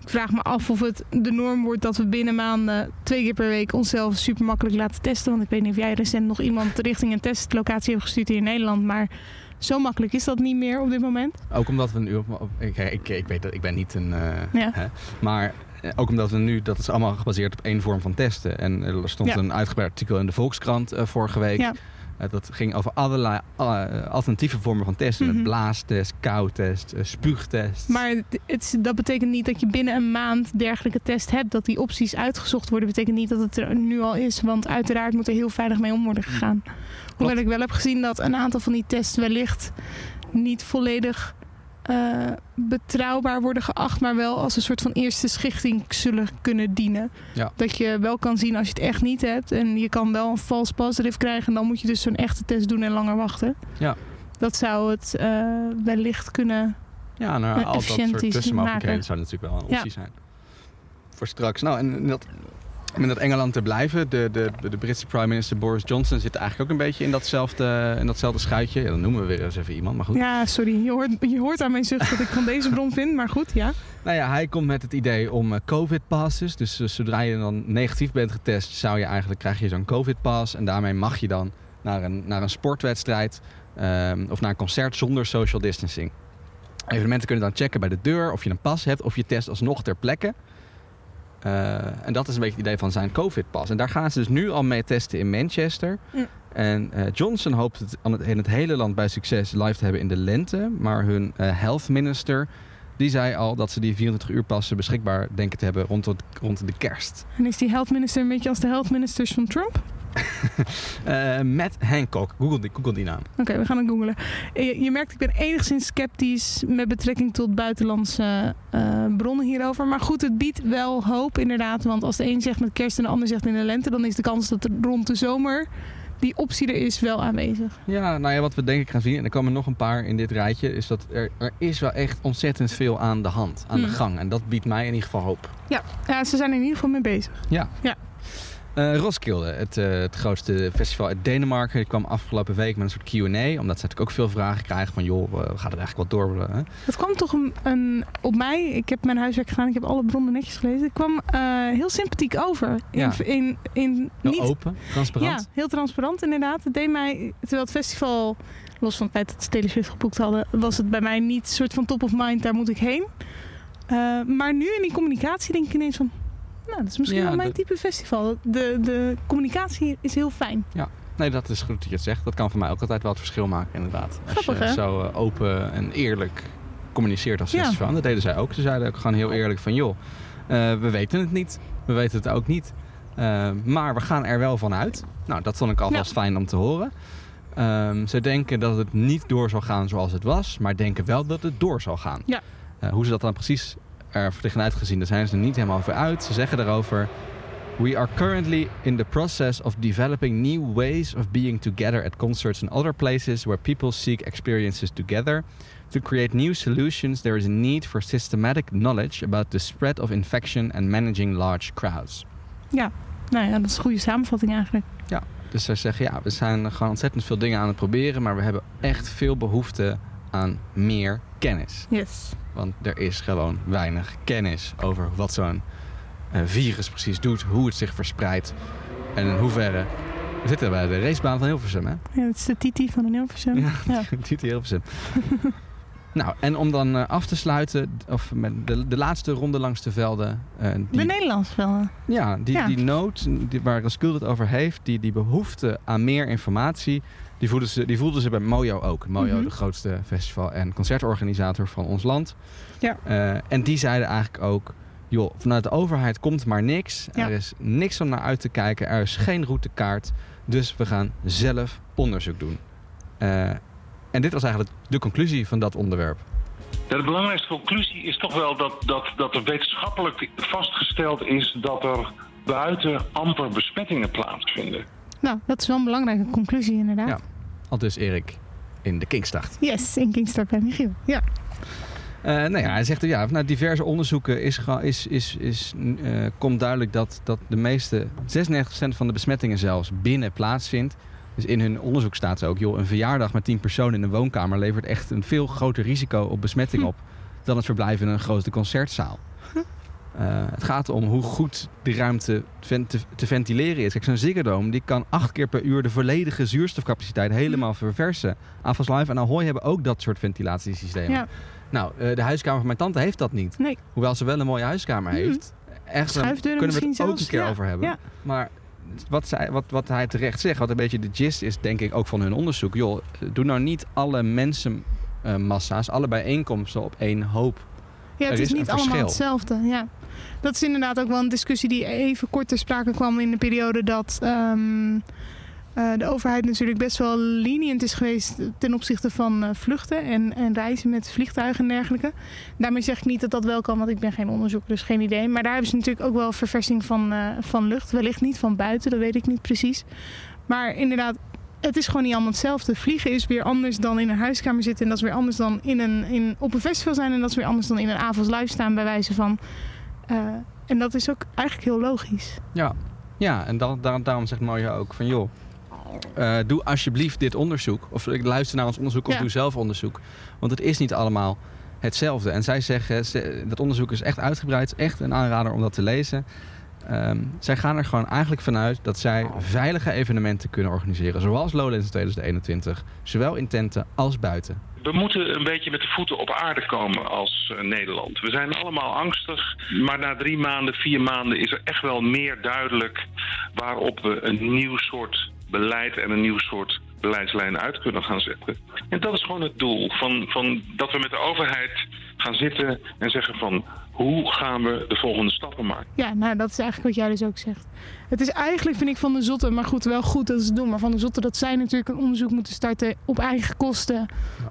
Ik vraag me af of het de norm wordt dat we binnen maanden twee keer per week onszelf super makkelijk laten testen. Want ik weet niet of jij recent nog iemand richting een testlocatie hebt gestuurd hier in Nederland. Maar zo makkelijk is dat niet meer op dit moment. Ook omdat we nu op, ik, ik, ik weet dat ik ben niet een. eh, Ja. hè, maar eh, ook omdat we nu dat is allemaal gebaseerd op één vorm van testen. En er stond Ja. een uitgebreid artikel in de Volkskrant eh, vorige week. Ja. Eh, dat ging over allerlei eh, alternatieve vormen van testen. Mhm. Met blaastest, koudtest, eh, spuugtest. Maar het, het- dat betekent niet dat je binnen een maand dergelijke test hebt. Dat die opties uitgezocht worden, betekent niet dat het er nu al is. Want uiteraard moet er heel veilig mee om worden gegaan. Hoewel ik wel heb gezien dat een aantal van die tests wellicht niet volledig eh, betrouwbaar worden geacht. Maar wel als een soort van eerste schichting zullen kunnen dienen. Ja. Dat je wel kan zien als je het echt niet hebt. En je kan wel een false positive krijgen. En dan moet je dus zo'n echte test doen en langer wachten. Ja. Dat zou het eh, wellicht kunnen Ja, nou, eh, al dat soort is tussenmogelijkheden maken. zou natuurlijk wel een Ja. optie zijn. Voor straks. Nou, en dat, om in dat Engeland te blijven. De, de, de Britse prime minister Boris Johnson zit eigenlijk ook een beetje in datzelfde, in datzelfde schuitje. Ja, dan noemen we weer eens even iemand, maar goed. Ja, sorry. Je hoort, je hoort aan mijn zucht dat ik van deze bron vind. Maar goed, ja. Nou ja, hij komt met het idee om eh, covid-passes. Dus eh, zodra je dan negatief bent getest, zou je eigenlijk, krijg je zo'n covid-pass. En daarmee mag je dan naar een, naar een sportwedstrijd ehm, of naar een concert zonder social distancing. Evenementen kunnen dan checken bij de deur of je een pas hebt of je test alsnog ter plekke. Eh, en dat is een beetje het idee van zijn covid-pas. En daar gaan ze dus nu al mee testen in Manchester. En eh, Johnson hoopt het aan het- in het hele land bij succes live te hebben in de lente. Maar hun eh, health minister die zei al dat ze die 24 uur passen beschikbaar denken te hebben rond, rond de kerst. En is die health minister een beetje als de health ministers van Trump? [laughs] Eh Matt Hancock, google die, google die naam. Oké, we gaan het googlen. Je, je merkt, ik ben enigszins sceptisch met betrekking tot buitenlandse eh, bronnen hierover. Maar goed, het biedt wel hoop inderdaad. Want als de een zegt met kerst en de ander zegt in de lente... dan is de kans dat er rond de zomer die optie er is wel aanwezig. Ja, nou ja, wat we denk ik gaan zien, en er komen nog een paar in dit rijtje, is dat er, er is wel echt ontzettend veel aan de hand, aan de Hmm. gang. En dat biedt mij in ieder geval hoop. Ja, ja, ze zijn er in ieder geval mee bezig. Ja. Ja. Eh, Roskilde, het, eh, het grootste festival uit Denemarken, die kwam afgelopen week met een soort Q&A. Omdat ze natuurlijk ook veel vragen krijgen van, joh, eh, gaat het eigenlijk wel door? Hè? Het kwam toch een, een, op mij, ik heb mijn huiswerk gedaan, ik heb alle bronnen netjes gelezen. Het kwam eh, heel sympathiek over. In, Ja. in, in, Heel niet, open, transparant. Ja, heel transparant inderdaad. Het deed mij, terwijl het festival, los van het feit dat ze Taylor Swift geboekt hadden, was het bij mij niet een soort van top of mind, daar moet ik heen. Maar nu in die communicatie denk ik ineens van, nou, dat is misschien Ja, wel mijn type festival. De, de communicatie is heel fijn. Nee, dat is goed dat je het zegt. Dat kan voor mij ook altijd wel het verschil maken, inderdaad. Als Grappig, je hè? zo eh, open en eerlijk communiceert als Ja. festival. Dat deden zij ook. Ze zeiden ook gewoon heel eerlijk van, joh, eh, we weten het niet. We weten het ook niet. Eh, maar we gaan er wel van uit. Nou, dat vond ik alvast fijn om te horen. Ehm, ze denken dat het niet door zal gaan zoals het was, maar denken wel dat het door zal gaan. Ja. Hoe ze dat dan precies er tegenuit gezien, daar zijn ze er niet helemaal over uit. Ze zeggen daarover... We are currently in the process of developing new ways of being together at concerts and other places where people seek experiences together. To create new solutions, there is a need for systematic knowledge about the spread of infection and managing large crowds. Nou ja, dat is een goede samenvatting eigenlijk. Dus zij zeggen, ja, we zijn gewoon ontzettend veel dingen aan het proberen, maar we hebben echt veel behoefte aan meer kennis. Yes. Want er is gewoon weinig kennis over wat zo'n eh, virus precies doet, hoe het zich verspreidt en in hoeverre. We zitten bij de racebaan van Hilversum, hè? Ja, het is de Titi van Hilversum. Ja, Ja. [laughs] Titi Hilversum. [laughs] nou, en om dan eh, af te sluiten, of met de, de laatste ronde langs de velden. eh, die, De Nederlands wel. ja, die, Ja. die nood die, waar Raskul het over heeft, die, die behoefte aan meer informatie, die voelden ze, die voelden ze bij Mojo ook. Mojo, Mhm. de grootste festival- en concertorganisator van ons land. Ja. Eh, en die zeiden eigenlijk ook, joh, vanuit de overheid komt maar niks. Ja. Er is niks om naar uit te kijken. Er is geen routekaart. Dus we gaan zelf onderzoek doen. Eh, en dit was eigenlijk de conclusie van dat onderwerp. Ja, de belangrijkste conclusie is toch wel dat, dat, dat er wetenschappelijk vastgesteld is dat er buiten amper besmettingen plaatsvinden. Nou, dat is wel een belangrijke conclusie inderdaad. Ja. Al dus Erik in de Kingstad. Yes, in Kingstar bij Michiel. Ja. Eh, nou ja, hij zegt, ja, na diverse onderzoeken is, is, is, is, eh, komt duidelijk dat, dat de meeste, 96% van de besmettingen zelfs binnen plaatsvindt. Dus in hun onderzoek staat ze ook, joh, een verjaardag met 10 personen in een woonkamer levert echt een veel groter risico op besmetting Hm. op dan het verblijf in een grote concertzaal. Eh, het gaat om hoe goed die ruimte te, te ventileren is. Kijk, zo'n Ziggo Dome, die kan acht keer per uur de volledige zuurstofcapaciteit helemaal verversen. Avals Live en Ahoy hebben ook dat soort ventilatiesystemen. Ja. Nou, eh, de huiskamer van mijn tante heeft dat niet. Nee. Hoewel ze wel een mooie huiskamer Mhm. heeft. Echt, kunnen we het ook een keer ja. over hebben. Ja. Maar wat, zij, wat, wat hij terecht zegt, wat een beetje de gist is, denk ik ook van hun onderzoek. Joh, doe nou niet alle mensenmassa's, alle bijeenkomsten op één hoop. Ja, het is, is niet allemaal hetzelfde. Ja. Dat is inderdaad ook wel een discussie die even kort ter sprake kwam in de periode dat ehm, eh, de overheid natuurlijk best wel lenient is geweest ten opzichte van eh, vluchten en, en reizen met vliegtuigen en dergelijke. Daarmee zeg ik niet dat dat wel kan, want ik ben geen onderzoeker, dus geen idee. Maar daar hebben ze natuurlijk ook wel verversing van, eh, van lucht. Wellicht niet van buiten, dat weet ik niet precies. Maar inderdaad, het is gewoon niet allemaal hetzelfde. Vliegen is weer anders dan in een huiskamer zitten. En dat is weer anders dan in een, in, op een festival zijn. En dat is weer anders dan in een avonds live staan, bij wijze van. Eh, en dat is ook eigenlijk heel logisch. Ja, ja en dan, daar- daarom zegt Moja ook van joh, eh, doe alsjeblieft dit onderzoek. Of luister naar ons onderzoek of Ja. doe zelf onderzoek. Want het is niet allemaal hetzelfde. En zij zeggen, ze- dat onderzoek is echt uitgebreid. Echt een aanrader om dat te lezen. Ehm, zij gaan er gewoon eigenlijk vanuit dat zij veilige evenementen kunnen organiseren. Zoals Lowlands 2021. Zowel in tenten als buiten. We moeten een beetje met de voeten op aarde komen als eh, Nederland. We zijn allemaal angstig, maar na drie maanden, vier maanden is er echt wel meer duidelijk waarop we een nieuw soort beleid en een nieuw soort beleidslijn uit kunnen gaan zetten. En dat is gewoon het doel, van, van dat we met de overheid gaan zitten en zeggen van hoe gaan we de volgende stappen maken. Ja, nou, dat is eigenlijk wat jij dus ook zegt. Het is eigenlijk, vind ik, van de Zotte, maar goed, wel goed dat ze het doen. Maar van de Zotte dat zij natuurlijk een onderzoek moeten starten op eigen kosten.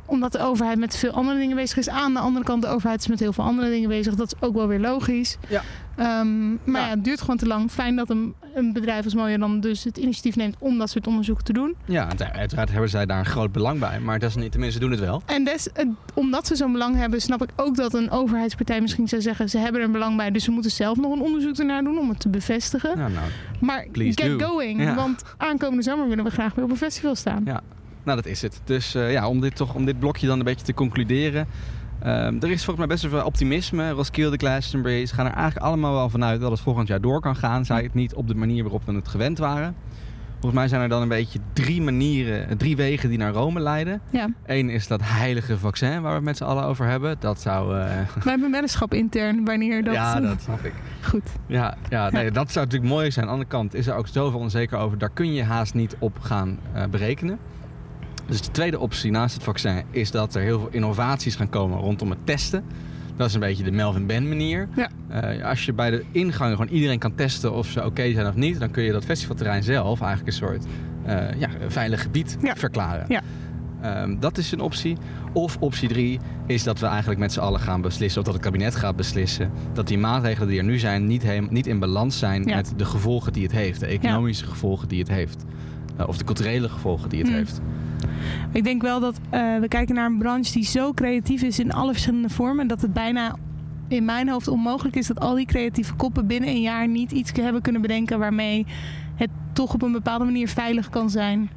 Omdat de overheid met veel andere dingen bezig is. Aan de andere kant, de overheid is met heel veel andere dingen bezig. Dat is ook wel weer logisch. Ja. Ehm, maar ja. het duurt gewoon te lang. Fijn dat een, een bedrijf als Mooier dan dus het initiatief neemt om dat soort onderzoeken te doen. Ja, uiteraard hebben zij daar een groot belang bij. Maar dat is niet, tenminste, ze doen het wel. En des, omdat ze zo'n belang hebben, snap ik ook dat een overheidspartij misschien zou zeggen: ze hebben er een belang bij, dus we moeten zelf nog een onderzoek ernaar doen om het te bevestigen. Ja, nou, Maar get do. going, Ja. want aankomende zomer willen we graag weer op een festival staan. Ja, nou dat is het. Dus eh, ja, om dit, toch, om dit blokje dan een beetje te concluderen. Ehm, er is volgens mij best wel veel optimisme. Roskilde, Glastonbury, ze gaan er eigenlijk allemaal wel vanuit dat het volgend jaar door kan gaan. Zij het niet op de manier waarop we het gewend waren. Volgens mij zijn er dan een beetje drie manieren, drie wegen die naar Rome leiden. Ja. Eén is dat heilige vaccin waar we het met z'n allen over hebben. Dat zou... Wij hebben een weddenschap intern wanneer dat. ja, dat snap ik. Goed. Ja, ja nee, dat zou natuurlijk mooi zijn. Aan de andere kant is er ook zoveel onzeker over. Daar kun je haast niet op gaan eh, berekenen. Dus de tweede optie naast het vaccin is dat er heel veel innovaties gaan komen rondom het testen. Dat is een beetje de Melvin Ben manier. Ja. Eh, als je bij de ingang gewoon iedereen kan testen of ze oké zijn of niet, dan kun je dat festivalterrein zelf eigenlijk een soort eh, ja, veilig gebied Ja. verklaren. Ja. Ehm, dat is een optie. Of optie drie is dat we eigenlijk met z'n allen gaan beslissen, of dat het kabinet gaat beslissen, dat die maatregelen die er nu zijn niet, heem- niet in balans zijn Ja. met de gevolgen die het heeft. De economische gevolgen die het heeft. Eh, of de culturele gevolgen die het Hmm. heeft. Ik denk wel dat eh, we kijken naar een branche die zo creatief is in alle verschillende vormen. Dat het bijna in mijn hoofd onmogelijk is dat al die creatieve koppen binnen een jaar niet iets hebben kunnen bedenken waarmee het toch op een bepaalde manier veilig kan zijn.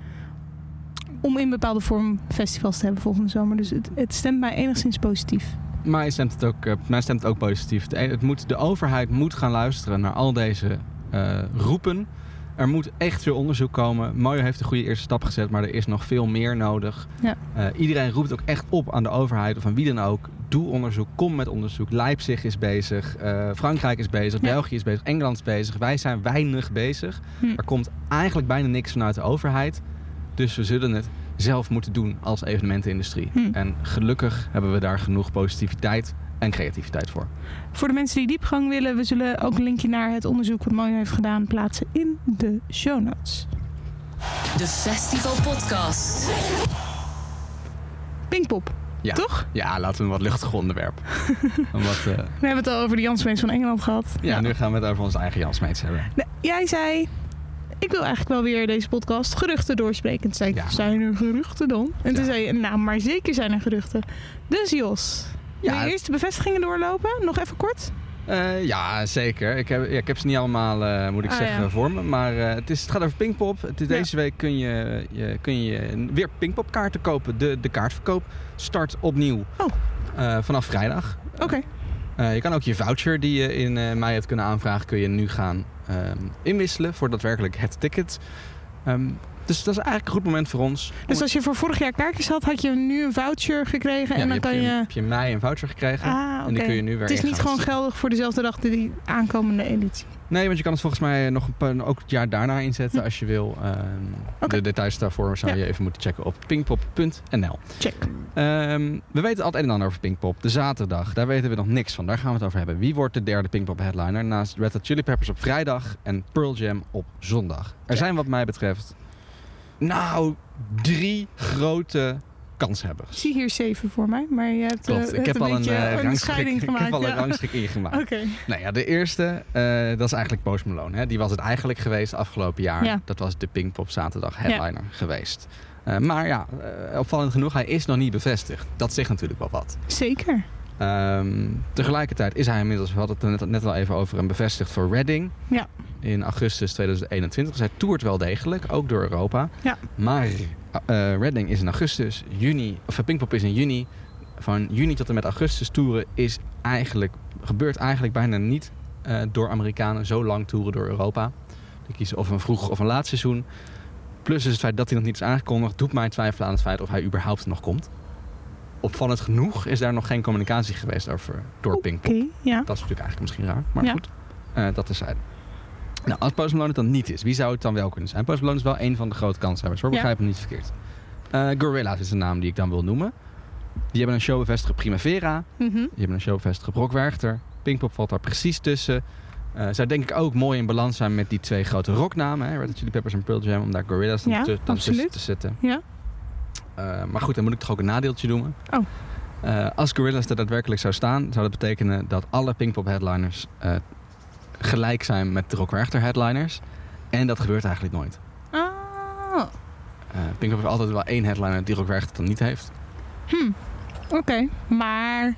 Om in bepaalde vorm festivals te hebben volgende zomer. Dus het, het stemt mij enigszins positief. Maar stemt het ook, eh, mij stemt het ook positief. De, het moet, de overheid moet gaan luisteren naar al deze eh, roepen. Er moet echt veel onderzoek komen. Mojo heeft een goede eerste stap gezet, maar er is nog veel meer nodig. Ja. Eh, iedereen roept ook echt op aan de overheid of aan wie dan ook. Doe onderzoek, kom met onderzoek. Leipzig is bezig, Frankrijk is bezig, Ja. België is bezig, Engeland is bezig. Wij zijn weinig bezig. Hm. Er komt eigenlijk bijna niks vanuit de overheid. Dus we zullen het zelf moeten doen als evenementenindustrie. Hm. En gelukkig hebben we daar genoeg positiviteit en creativiteit voor. Voor de mensen die diepgang willen, we zullen ook een linkje naar het onderzoek wat Mojo heeft gedaan plaatsen in de show notes. De Festival Podcast. Pinkpop, Ja. toch? Ja, laten we een wat luchtig onderwerp. [laughs] Eh, We hebben het al over de Jansmees van Engeland gehad. ja, nu gaan we het over onze eigen Jansmeets hebben. Nee, Jij zei, ik wil eigenlijk wel weer deze podcast geruchten doorspreken. Toen zei ik, Ja. zijn er geruchten dan? En toen zei je, nou, maar zeker zijn er geruchten. Dus Jos, Ja. wil je eerst de bevestigingen doorlopen? Nog even kort? Eh, ja, zeker. Ik heb, ja, ik heb ze niet allemaal, eh, moet ik Ah, zeggen, ja. voor me. Maar eh, het, is, het gaat over Pinkpop. Het Ja. Deze week kun je, je, kun je weer Pinkpop kaarten kopen. De, de kaartverkoop start opnieuw Oh. vanaf vrijdag. Oké. Eh, je kan ook je voucher die je in eh, mei hebt kunnen aanvragen, kun je nu gaan ehm, inwisselen voor daadwerkelijk het ticket. Ehm, dus dat is eigenlijk een goed moment voor ons. Dus als je voor vorig jaar kaartjes had, had je nu een voucher gekregen en dan kan je, je... heb je in mei een voucher gekregen. Ah. En die kun je nu weer Het is niet gewoon geldig voor dezelfde dag die aankomende editie. Nee, want je kan het volgens mij nog een ook het jaar daarna inzetten als je wil. Ehm. De details daarvoor zou Ja. je even moeten checken op pinkpop.nl. Check. Ehm, we weten altijd en ander over Pinkpop. De zaterdag, daar weten we nog niks van. Daar gaan we het over hebben. Wie wordt de derde Pinkpop headliner naast Red Hot Chili Peppers op vrijdag en Pearl Jam op zondag? Er zijn wat mij betreft, nou, drie grote kanshebbers. Ik zie hier zeven voor mij, maar je hebt, eh, Klopt, ik hebt heb al een, eh, een rangschik, scheiding ik gemaakt. heb al een rangschik ingemaakt. [laughs] Oké. Nou ja, de eerste, eh, dat is eigenlijk Post Malone. Hè. Die was het eigenlijk geweest afgelopen jaar. Ja. Dat was de Pinkpop zaterdag headliner geweest. Eh, maar ja, eh, opvallend genoeg, hij is nog niet bevestigd. Dat zegt natuurlijk wel wat. Zeker. Ehm, tegelijkertijd is hij inmiddels, we hadden het er net, net al even over, een bevestigd voor Reading. Ja. In augustus 2021. Dus hij toert wel degelijk, ook door Europa. Ja. Maar eh Reading is in augustus, juni, of eh, Pinkpop is in juni. Van juni tot en met augustus toeren is eigenlijk, gebeurt eigenlijk bijna niet eh, door Amerikanen zo lang toeren door Europa. Die kiezen of een vroeg of een laat seizoen. Plus is het feit dat hij nog niet is aangekondigd, doet mij twijfelen aan het feit of hij überhaupt nog komt. Opvallend genoeg is daar nog geen communicatie geweest over door Pinkpop. Ja. Dat is natuurlijk eigenlijk misschien raar, maar Ja. goed. Eh, dat is hij. Nou, als Post Malone het dan niet is, wie zou het dan wel kunnen zijn? Post Malone is wel een van de grote kanshebbers, hoor. Begrijp me niet verkeerd. Eh Gorillaz is de naam die ik dan wil noemen. Die hebben een show bevestigd op Primavera. Mhm. Die hebben een show bevestigd op Rock Werchter. Pinkpop valt daar precies tussen. Eh zou denk ik ook mooi in balans zijn met die twee grote rocknamen. Hè? Red Hot Chili Peppers en Pearl Jam. Om daar Gorillaz dan Ja, dan tussen te zetten. Ja. Eh, maar goed, dan moet ik toch ook een nadeeltje noemen. Oh. Eh, als Gorillaz er daadwerkelijk zou staan, zou dat betekenen dat alle Pinkpop headliners eh, gelijk zijn met de Rock Werchter headliners. En dat gebeurt eigenlijk nooit. Eh Pinkpop heeft altijd wel één headliner die Rock Werchter dan niet heeft. hm. Oké, maar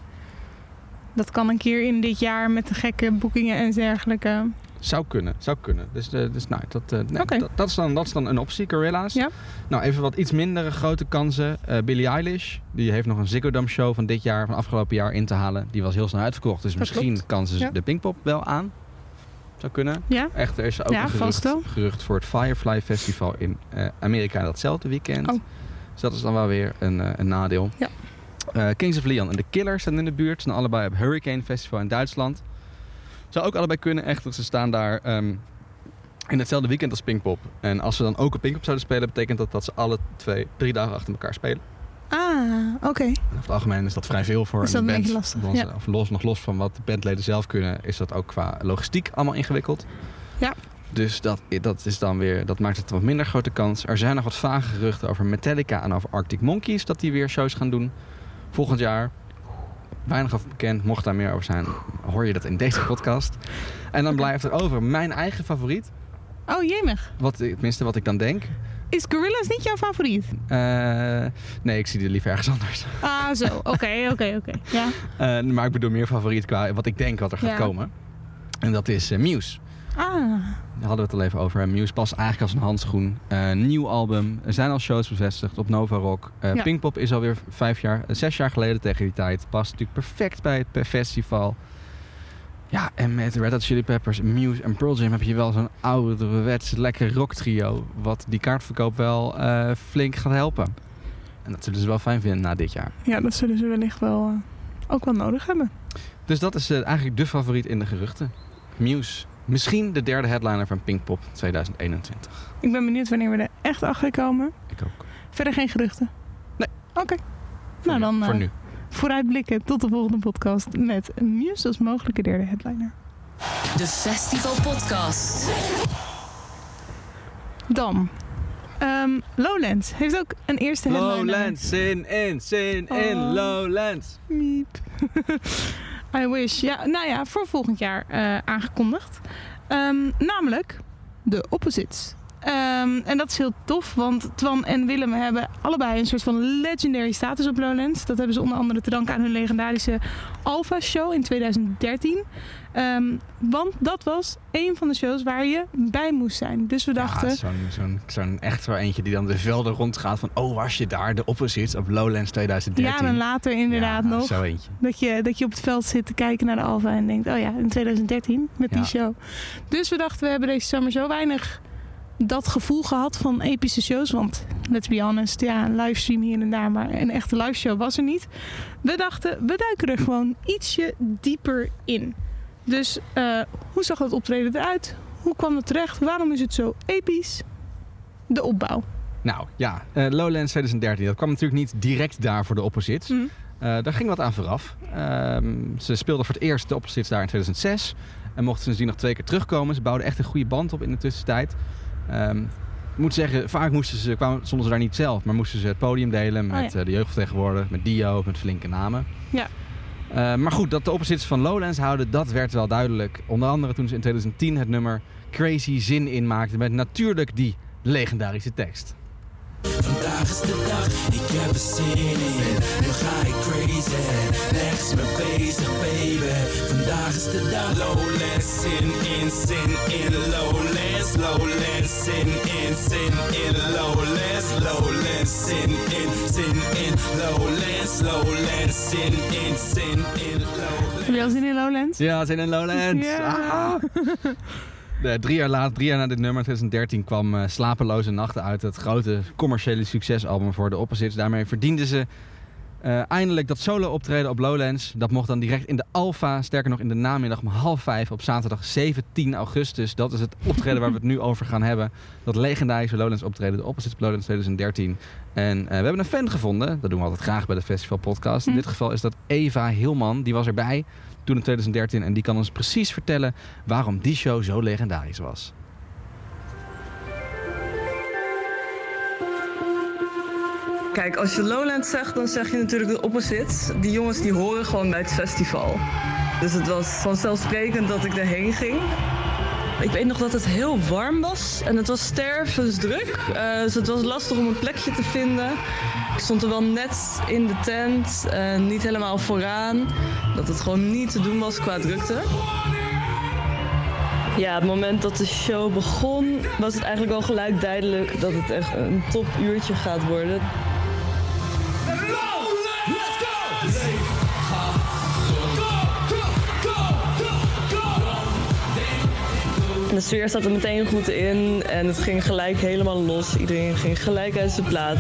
dat kan een keer in dit jaar met de gekke boekingen en dergelijke. Zou kunnen, zou kunnen. Dus, eh, dus nou, dat, eh, nee, dat, dat, is dan, dat is dan een optie, Gorilla's. Ja. Nou, even wat iets mindere grote kansen. Eh Billie Eilish, die heeft nog een Ziggo Dome show van dit jaar, van afgelopen jaar in te halen. Die was heel snel uitverkocht, dus Dat misschien klopt. kan ze Ja. de Pinkpop wel aan. Zou kunnen. Ja? Echt, er is ook Ja, een gerucht, gerucht voor het Firefly Festival in Amerika datzelfde weekend. Oh. Dus dat is dan wel weer een, een nadeel. Ja. Kings of Leon en The Killers zijn in de buurt. Ze zijn allebei op Hurricane Festival in Duitsland. Zou ook allebei kunnen, echt. want Ze staan daar ehm, in hetzelfde weekend als Pinkpop. En als ze dan ook op Pinkpop zouden spelen, betekent dat dat ze alle twee drie dagen achter elkaar spelen. Ah, oké. En over het algemeen is dat vrij veel voor Is dat een een band. lastig, ja. Of los, nog los van wat de bandleden zelf kunnen, is dat ook qua logistiek allemaal ingewikkeld. Ja. Dus dat, dat, is dan weer, dat maakt het een wat minder grote kans. Er zijn nog wat vage geruchten over Metallica en over Arctic Monkeys. Dat die weer shows gaan doen volgend jaar. Weinig over bekend. Mocht daar meer over zijn, hoor je dat in deze podcast. En dan blijft er over mijn eigen favoriet. Oh, jemig. Wat, tenminste, wat ik dan denk. Is Gorillaz niet jouw favoriet? Eh, nee, ik zie die liever ergens anders. Ah, zo. [laughs] Oké, oké, oké. Ja. Eh, maar ik bedoel meer favoriet qua wat ik denk wat er gaat Ja. komen. En dat is eh, Muse. Ah, Daar hadden we het al even over. Muse past eigenlijk als een handschoen. Eh, nieuw album. Er zijn al shows bevestigd op Nova Rock. Ja. Pinkpop is alweer vijf jaar, eh, zes jaar geleden tegen die tijd. Past natuurlijk perfect bij het festival. Ja, en met Red Hot Chili Peppers, Muse en Pearl Jam heb je wel zo'n ouderwets lekker rock trio. Wat die kaartverkoop wel flink gaat helpen. En dat zullen ze wel fijn vinden na dit jaar. ja, dat zullen ze wellicht wel ook wel nodig hebben. Dus dat is eigenlijk de favoriet in de geruchten. Muse. Misschien de derde headliner van Pinkpop 2021. Ik ben benieuwd wanneer we er echt achter komen. Ik ook. Verder geen geruchten? Nee. Oké. Nou, nu. dan Voor eh, nu. vooruitblikken tot de volgende podcast met Muse als mogelijke derde headliner. De Festival Podcast. Dan. ehm, Lowlands heeft ook een eerste headliner. Lowlands, zin in, zin in, Oh. Lowlands. Miep. [laughs] I wish. Ja, nou ja, voor volgend jaar eh, aangekondigd. Ehm, namelijk de Opposites. Ehm, en dat is heel tof, want Twan en Willem hebben allebei een soort van legendary status op Lowlands. Dat hebben ze onder andere te danken aan hun legendarische Alpha Show in 2013. Ehm, want dat was een van de shows waar je bij moest zijn. Dus we dachten, Ja, zo'n, zo'n, zo'n echt zo eentje die dan de velden rondgaat van... oh, was je daar, de opposites op Lowlands 2013. jaren later inderdaad Ja, nog. Zo eentje. Dat je, dat je op het veld zit te kijken naar de Alpha en denkt, oh ja, in 2013 met die Ja. show. Dus we dachten, we hebben deze zomer zo weinig dat gevoel gehad van epische shows. Want, let's be honest, ja, een livestream hier en daar, maar een echte live show was er niet. We dachten, we duiken er gewoon ietsje dieper in. Dus eh, hoe zag dat optreden eruit? Hoe kwam het terecht? Waarom is het zo episch? De opbouw. Nou ja, eh, Lowlands 2013. Dat kwam natuurlijk niet direct daar voor de opposites. Mhm. Eh, daar ging wat aan vooraf. Ehm, ze speelden voor het eerst de opposites daar in 2006. En mochten sindsdien nog twee keer terugkomen. Ze bouwden echt een goede band op in de tussentijd. Ehm, ik moet zeggen, vaak moesten ze, kwamen, stonden ze daar niet zelf. Maar moesten ze het podium delen met Oh ja. eh, de jeugdvertegenwoordiger, met Dio, met flinke namen. Ja. Eh, maar goed, dat de opposites van Lowlands houden, dat werd wel duidelijk. Onder andere toen ze in 2010 het nummer Crazy Zin inmaakten met natuurlijk die legendarische tekst. Vandaag is de dag, ik heb er zin in. Nu ga ik crazy, me bezig, baby. Vandaag is de dag. Lowlands, zin in, zin in. Lowlands, lowlands, zin in, zin in. Lowlands, lowlands, zin in, in. Lowlands, lowlands, in, in. Lowlands. Heb je al zin in Lowlands? Ja, zin in Lowlands. Ja. Ah. Nee, drie jaar later, drie jaar na dit nummer, 2013, kwam eh, Slapeloze Nachten uit. Het grote commerciële succesalbum voor de Opposites. Daarmee verdienden ze eh, eindelijk dat solo optreden op Lowlands. Dat mocht dan direct in de Alpha, sterker nog in de namiddag om half vijf op zaterdag 17 augustus. Dat is het optreden waar we het nu over gaan hebben. Dat legendarische Lowlands optreden, de Opposites op Lowlands 2013. En eh, we hebben een fan gevonden, dat doen we altijd graag bij de Festival Podcast. In Hm. dit geval is dat Eva Hilman, die was erbij toen in 2013. En die kan ons precies vertellen waarom die show zo legendarisch was. Kijk, als je Lowlands zegt, dan zeg je natuurlijk de opposites. Die jongens die horen gewoon bij het festival. Dus het was vanzelfsprekend dat ik erheen ging. Ik weet nog dat het heel warm was en het was stervensdruk. Eh dus het was lastig om een plekje te vinden. Ik stond er wel net in de tent, eh, niet helemaal vooraan. Dat het gewoon niet te doen was qua drukte. Ja, het moment dat de show begon, was het eigenlijk al gelijk duidelijk dat het echt een topuurtje gaat worden. De sfeer zat er meteen goed in en het ging gelijk helemaal los. Iedereen ging gelijk uit zijn plaat.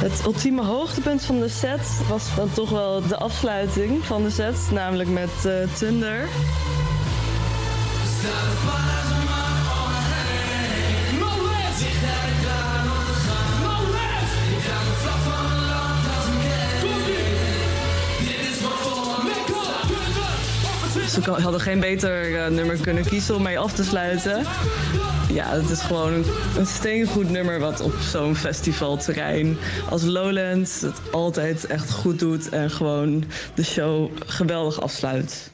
Het ultieme hoogtepunt van de set was dan toch wel de afsluiting van de set, namelijk met eh, Thunder. Ze hadden geen beter eh, nummer kunnen kiezen om mee af te sluiten. Ja, het is gewoon een, een steengoed nummer wat op zo'n festivalterrein als Lowlands het altijd echt goed doet en gewoon de show geweldig afsluit.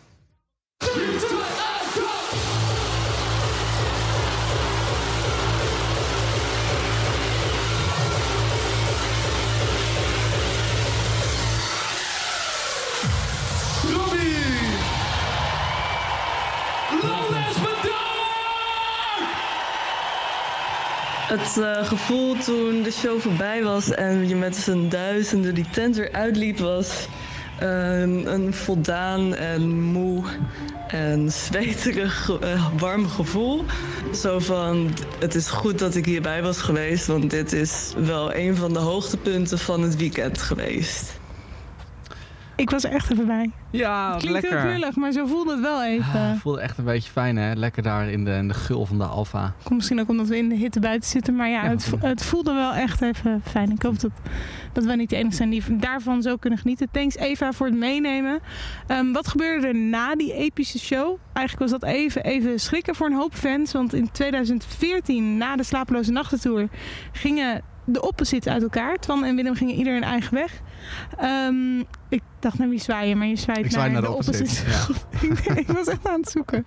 Het eh, gevoel toen de show voorbij was en je met z'n duizenden die tent weer uitliep was eh, een voldaan en moe en zweterig eh, warm gevoel. Zo van, het is goed dat ik hierbij was geweest, want dit is wel een van de hoogtepunten van het weekend geweest. Ik was er echt even bij. Ja, Het klinkt lekker. heel maar zo voelde het wel even. Ah, voelde echt een beetje fijn, hè? Lekker daar in de, in de gul van de Alfa. Komt misschien ook omdat we in de hitte buiten zitten. Maar ja, Ja, het, het voelde wel echt even fijn. Ik hoop dat, dat wij niet de enige zijn die daarvan zo kunnen genieten. Thanks Eva voor het meenemen. Ehm, wat gebeurde er na die epische show? Eigenlijk was dat even, even schrikken voor een hoop fans. Want in 2014, na de Slapeloze Nachtentour, gingen de opposites uit elkaar. Twan en Willem gingen ieder hun eigen weg. Ehm, ik dacht naar wie zwaaien, maar je zwaait zwaai naar de opposites. [laughs] ik, ik was echt aan het zoeken.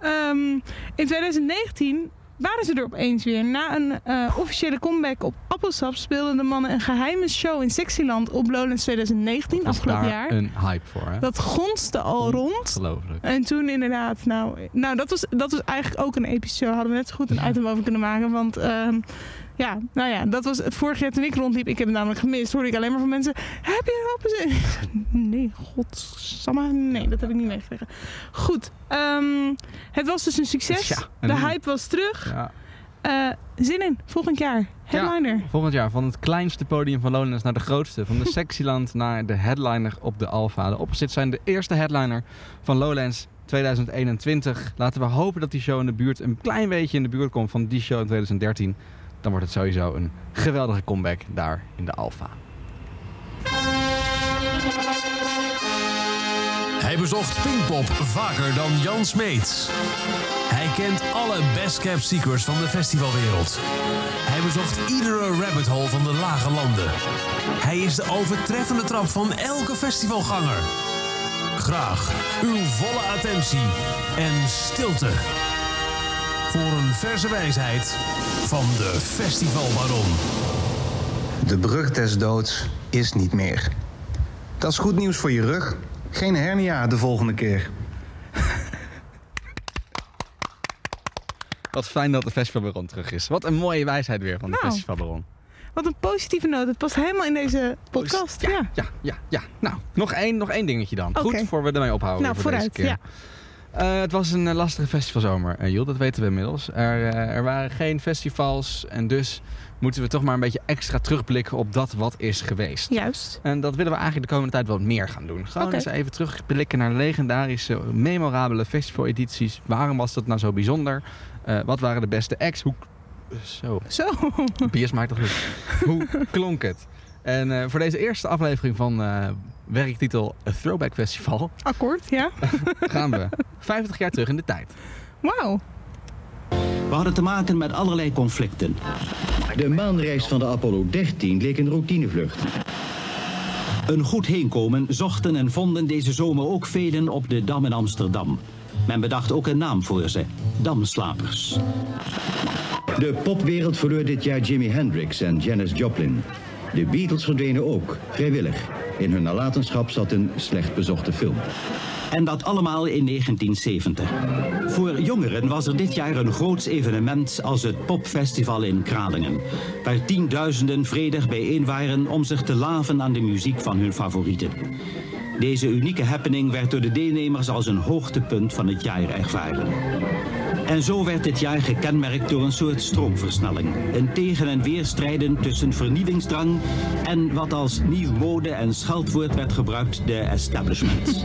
Ehm, in 2019 waren ze er opeens weer. Na een eh, officiële comeback op Appelsap speelden de mannen een geheime show in Sexyland op Lowlands 2019, Was afgelopen daar jaar. een hype voor, hè? Dat gonste al rond. Ongelooflijk. En toen inderdaad, nou, nou dat, was, dat was eigenlijk ook een epische show. Hadden we net zo goed een item over kunnen maken. Want ehm, ja, nou ja, dat was het vorig jaar toen ik rondliep. Ik heb het namelijk gemist. Hoorde ik alleen maar van mensen. Heb je erop gezien? [laughs] Nee, godsamme. Nee, dat heb ik niet meegekregen. Goed, ehm, het was dus een succes. Ja, De hype was terug. Ja. Eh, zin in, volgend jaar. Headliner. Volgend jaar van het kleinste podium van Lowlands naar de grootste. Van de Sexyland [laughs] naar de headliner op de Alfa. De Opposites zijn de eerste headliner van Lowlands 2021. Laten we hopen dat die show in de buurt, een klein beetje in de buurt komt van die show in 2013. Dan wordt het sowieso een geweldige comeback daar in de Alfa. Hij bezocht Pinkpop vaker dan Jan Smeets. Hij kent alle best kept secrets van de festivalwereld. Hij bezocht iedere rabbit hole van de lage landen. Hij is de overtreffende trap van elke festivalganger. Graag uw volle attentie en stilte. Voor een verse wijsheid van de festivalbaron. De brug des doods is niet meer. Dat is goed nieuws voor je rug. Geen hernia de volgende keer. Wat fijn dat de Festivalbaron terug is. Wat een mooie wijsheid weer van de Nou. Festivalbaron. Wat een positieve noot. Het past helemaal in deze podcast. Ja, Ja, ja, ja. Nou, nog één, nog één dingetje dan. Goed, voor we ermee ophouden Nou, voor vooruit, deze keer. Eh, het was een eh, lastige festivalzomer, uh, Joel, dat weten we inmiddels. Er, eh, er waren geen festivals en dus moeten we toch maar een beetje extra terugblikken op dat wat is geweest. Juist. En dat willen we eigenlijk de komende tijd wat meer gaan doen. Gewoon eens even terugblikken naar legendarische, memorabele festivaledities. Waarom was dat nou zo bijzonder? Eh, wat waren de beste acts? Hoe... Zo. Zo. Bier smaakt toch goed. [laughs] Hoe klonk het? En eh, voor deze eerste aflevering van eh, werktitel A Throwback Festival Akkoord, ja. [laughs] gaan we 50 jaar terug in de tijd. Wauw. We hadden te maken met allerlei conflicten. De maanreis van de Apollo 13 leek een routinevlucht. Een goed heenkomen zochten en vonden deze zomer ook velen op de Dam in Amsterdam. Men bedacht ook een naam voor ze: Damslapers. De popwereld verloor dit jaar Jimi Hendrix en Janis Joplin. De Beatles verdwenen ook, vrijwillig. In hun nalatenschap zat een slecht bezochte film. En dat allemaal in 1970. Voor jongeren was er dit jaar een groots evenement als het Popfestival in Kralingen. Waar tienduizenden vredig bijeen waren om zich te laven aan de muziek van hun favorieten. Deze unieke happening werd door de deelnemers als een hoogtepunt van het jaar ervaren. En zo werd dit jaar gekenmerkt door een soort stroomversnelling. Een tegen- en weerstrijden tussen vernieuwingsdrang en wat als nieuw mode en scheldwoord werd gebruikt, de establishment. [laughs]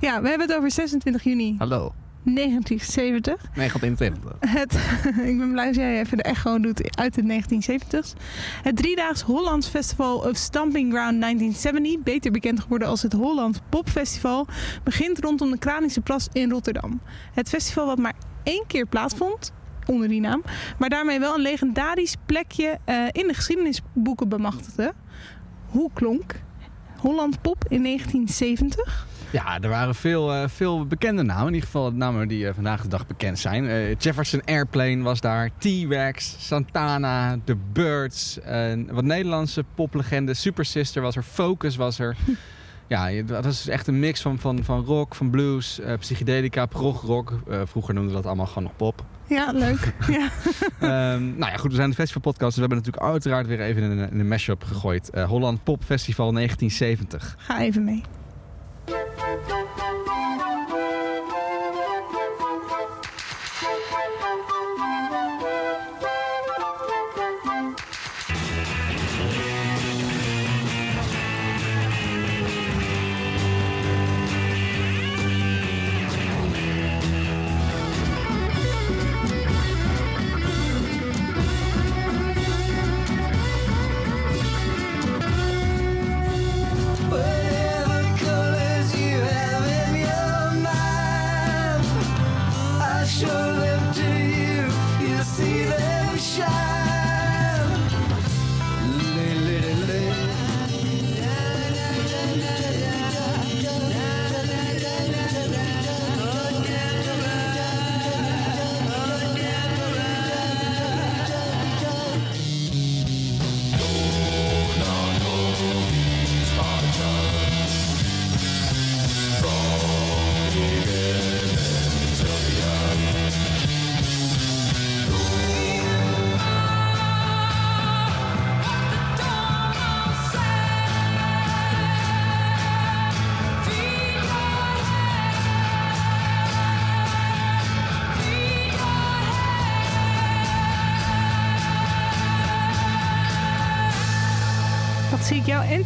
Ja, we hebben het over 26 juni Hallo. 1970. 1921. Het, [laughs] ik ben blij dat jij even de echo doet uit de 1970s. Het driedaags Hollands Festival of Stamping Ground 1970, beter bekend geworden als het Holland Pop Festival, begint rondom de Kranische Plas in Rotterdam. Het festival wat maar één keer plaatsvond, onder die naam, maar daarmee wel een legendarisch plekje eh, in de geschiedenisboeken bemachtigde. Hoe klonk Holland Pop in 1970? Ja, er waren veel, eh, veel bekende namen. In ieder geval namen die eh, vandaag de dag bekend zijn. Jefferson Airplane was daar. T-Rex, Santana, The Birds. wat Nederlandse poplegenden. Super Sister was er. Focus was er. [laughs] Ja, dat is echt een mix van, van, van rock, van blues, eh, psychedelica, progrock. Eh vroeger noemden we dat allemaal gewoon nog pop. Ja, leuk. [laughs] ja. Ehm, nou ja, goed, we zijn de festivalpodcast. Dus we hebben natuurlijk uiteraard weer even in een, in een mashup gegooid. Eh, Holland Pop Festival 1970. Ga even mee.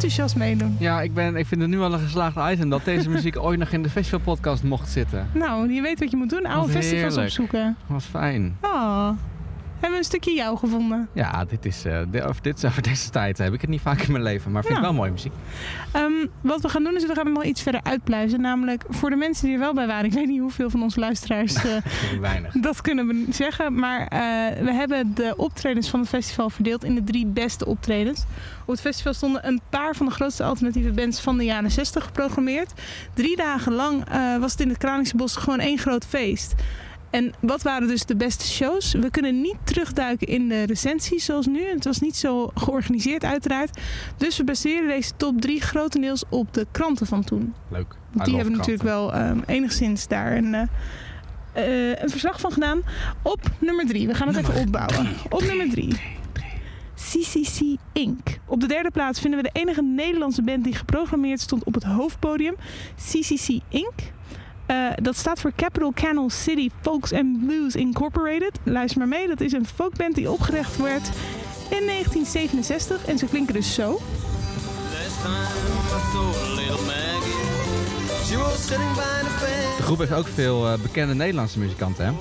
Enthousiast meedoen. Ja, ik, ben, ik vind het nu al een geslaagd item dat deze [laughs] muziek ooit nog in de festivalpodcast mocht zitten. Nou, je weet wat je moet doen. Oude festivals opzoeken. Wat fijn. Oh. Hebben we een stukje jou gevonden? Ja, dit is, eh, de- over, dit, over deze tijd heb ik het niet vaak in mijn leven, maar vind ik wel mooie muziek. Ehm, wat we gaan doen is we gaan hem nog iets verder uitpluizen. Namelijk voor de mensen die er wel bij waren. Ik weet niet hoeveel van onze luisteraars [laughs] eh, Weinig. dat kunnen we zeggen. Maar eh, we hebben de optredens van het festival verdeeld in de drie beste optredens. Op het festival stonden een paar van de grootste alternatieve bands van de jaren 60 geprogrammeerd. Drie dagen lang was het in het Kralingse Bos gewoon één groot feest. En wat waren dus de beste shows? We kunnen niet terugduiken in de recensies zoals nu. Het was niet zo georganiseerd uiteraard. Dus we baseren deze top 3 grotendeels op de kranten van toen. Leuk. Want die hebben natuurlijk wel ehm, enigszins daar een, eh, eh, een verslag van gedaan. Op nummer 3. We gaan het even opbouwen. Op nummer 3. CCC Inc. Op de derde plaats vinden we de enige Nederlandse band die geprogrammeerd stond op het hoofdpodium. CCC Inc. Eh, dat staat voor Capital Canal City Folks and Blues Incorporated. Luister maar mee, dat is een folkband die opgericht werd in 1967. En ze klinken dus zo. De groep heeft ook veel eh, bekende Nederlandse muzikanten, hè?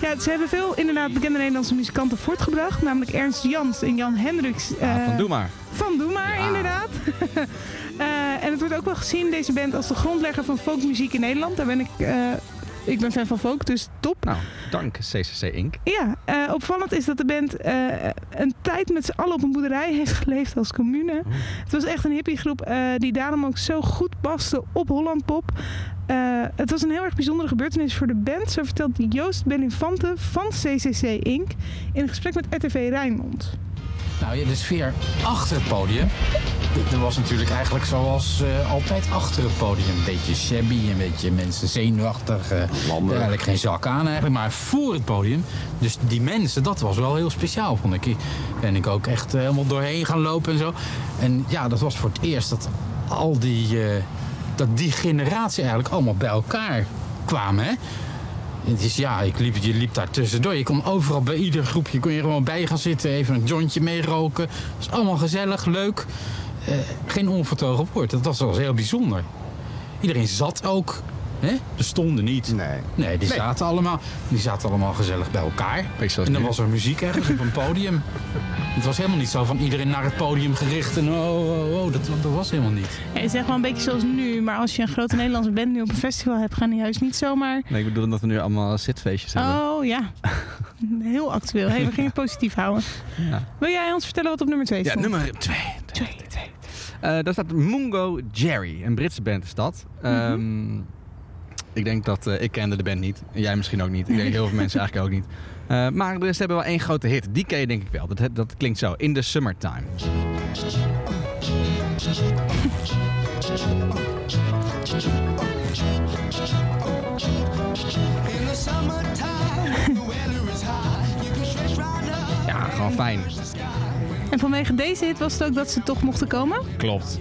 Ja, ze hebben veel inderdaad bekende Nederlandse muzikanten voortgebracht. Namelijk Ernst Jans en Jan Hendricks. eh, Van Doe Maar. Van Doe Maar, inderdaad. [laughs] Eh, en het wordt ook wel gezien, deze band, als de grondlegger van folkmuziek in Nederland. Daar ben ik... eh, ik ben fan van folk, dus top. Nou, dank CCC Inc. Ja, eh, opvallend is dat de band een tijd met z'n allen op een boerderij heeft geleefd als commune. Het was echt een hippiegroep eh, die daarom ook zo goed paste op Hollandpop. Eh, het was een heel erg bijzondere gebeurtenis voor de band. Zo vertelt Joost Beninfante van CCC Inc. in een gesprek met RTV Rijnmond. Nou ja, de sfeer achter het podium. Er was natuurlijk eigenlijk zoals eh, altijd achter het podium. Een beetje shabby, een beetje mensen zenuwachtig. eh, eigenlijk geen zak aan eigenlijk. Maar voor het podium, dus die mensen, dat was wel heel speciaal vond ik. Ben ik ook echt eh, helemaal doorheen gaan lopen en zo. En ja, dat was voor het eerst dat al die, dat die generatie eigenlijk allemaal bij elkaar kwamen. Hè? Het is, ja, ik liep, je liep daar tussendoor. Je kon overal bij ieder groepje kon je gewoon bij gaan zitten. Even een jointje meeroken. Het was allemaal gezellig, leuk. Eh, geen onvertogen woord. Dat was wel heel bijzonder. Iedereen zat ook. Hè? Er stonden niet. Nee. Nee, die, Nee. Zaten allemaal, die zaten allemaal gezellig bij elkaar. En dan nu. was er muziek ergens op een podium. [laughs] Het was helemaal niet zo van iedereen naar het podium gericht. En oh, oh, oh, dat, dat was helemaal niet. Ja, het is echt wel een beetje zoals nu, maar als je een grote Nederlandse band nu op een festival hebt, gaan die juist niet zomaar. Nee, ik bedoel dat we nu allemaal zitfeestjes hebben. Oh ja, [laughs] heel actueel. Hey, we gingen het positief houden. Ja. Wil jij ons vertellen wat op nummer 2 Ja, stond? nummer 2. Eh, daar staat Mungo Jerry, een Britse band is dat. Ehm, Ik denk dat eh, ik kende de band niet. En jij misschien ook niet. Ik denk heel veel mensen eigenlijk ook niet. [laughs] Eh, maar ze hebben wel één grote hit. Die ken je denk ik wel. Dat, dat klinkt zo. In the Summertime. [laughs] Ja, gewoon fijn. En vanwege deze hit was het ook dat ze toch mochten komen? Klopt.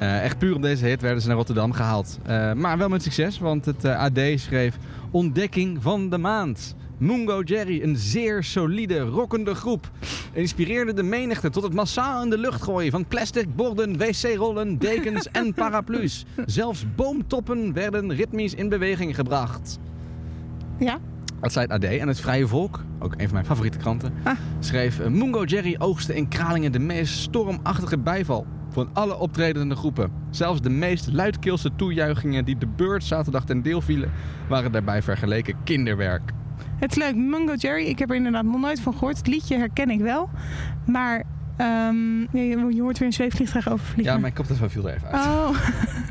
Eh, echt puur op deze hit werden ze naar Rotterdam gehaald. Eh, maar wel met succes, want het eh, AD schreef Ontdekking van de maand. Mungo Jerry, een zeer solide, rockende groep. Inspireerde de menigte tot het massaal in de lucht gooien van plastic borden, wc-rollen, dekens en [laughs] paraplu's. Zelfs boomtoppen werden ritmisch in beweging gebracht. Ja. Dat zei het AD. En het Vrije Volk, ook een van mijn favoriete kranten, schreef... eh, Mungo Jerry oogste in Kralingen de meest stormachtige bijval van alle optredende groepen. Zelfs de meest luidkeelse toejuichingen die de Bird zaterdag ten deel vielen... waren daarbij vergeleken kinderwerk. Het is leuk, Mungo Jerry. Ik heb er inderdaad nog nooit van gehoord. Het liedje herken ik wel. Maar ehm, je, je hoort weer een zweefvliegtuig overvliegen. Ja, mijn koptelefoon viel er even uit. Oh,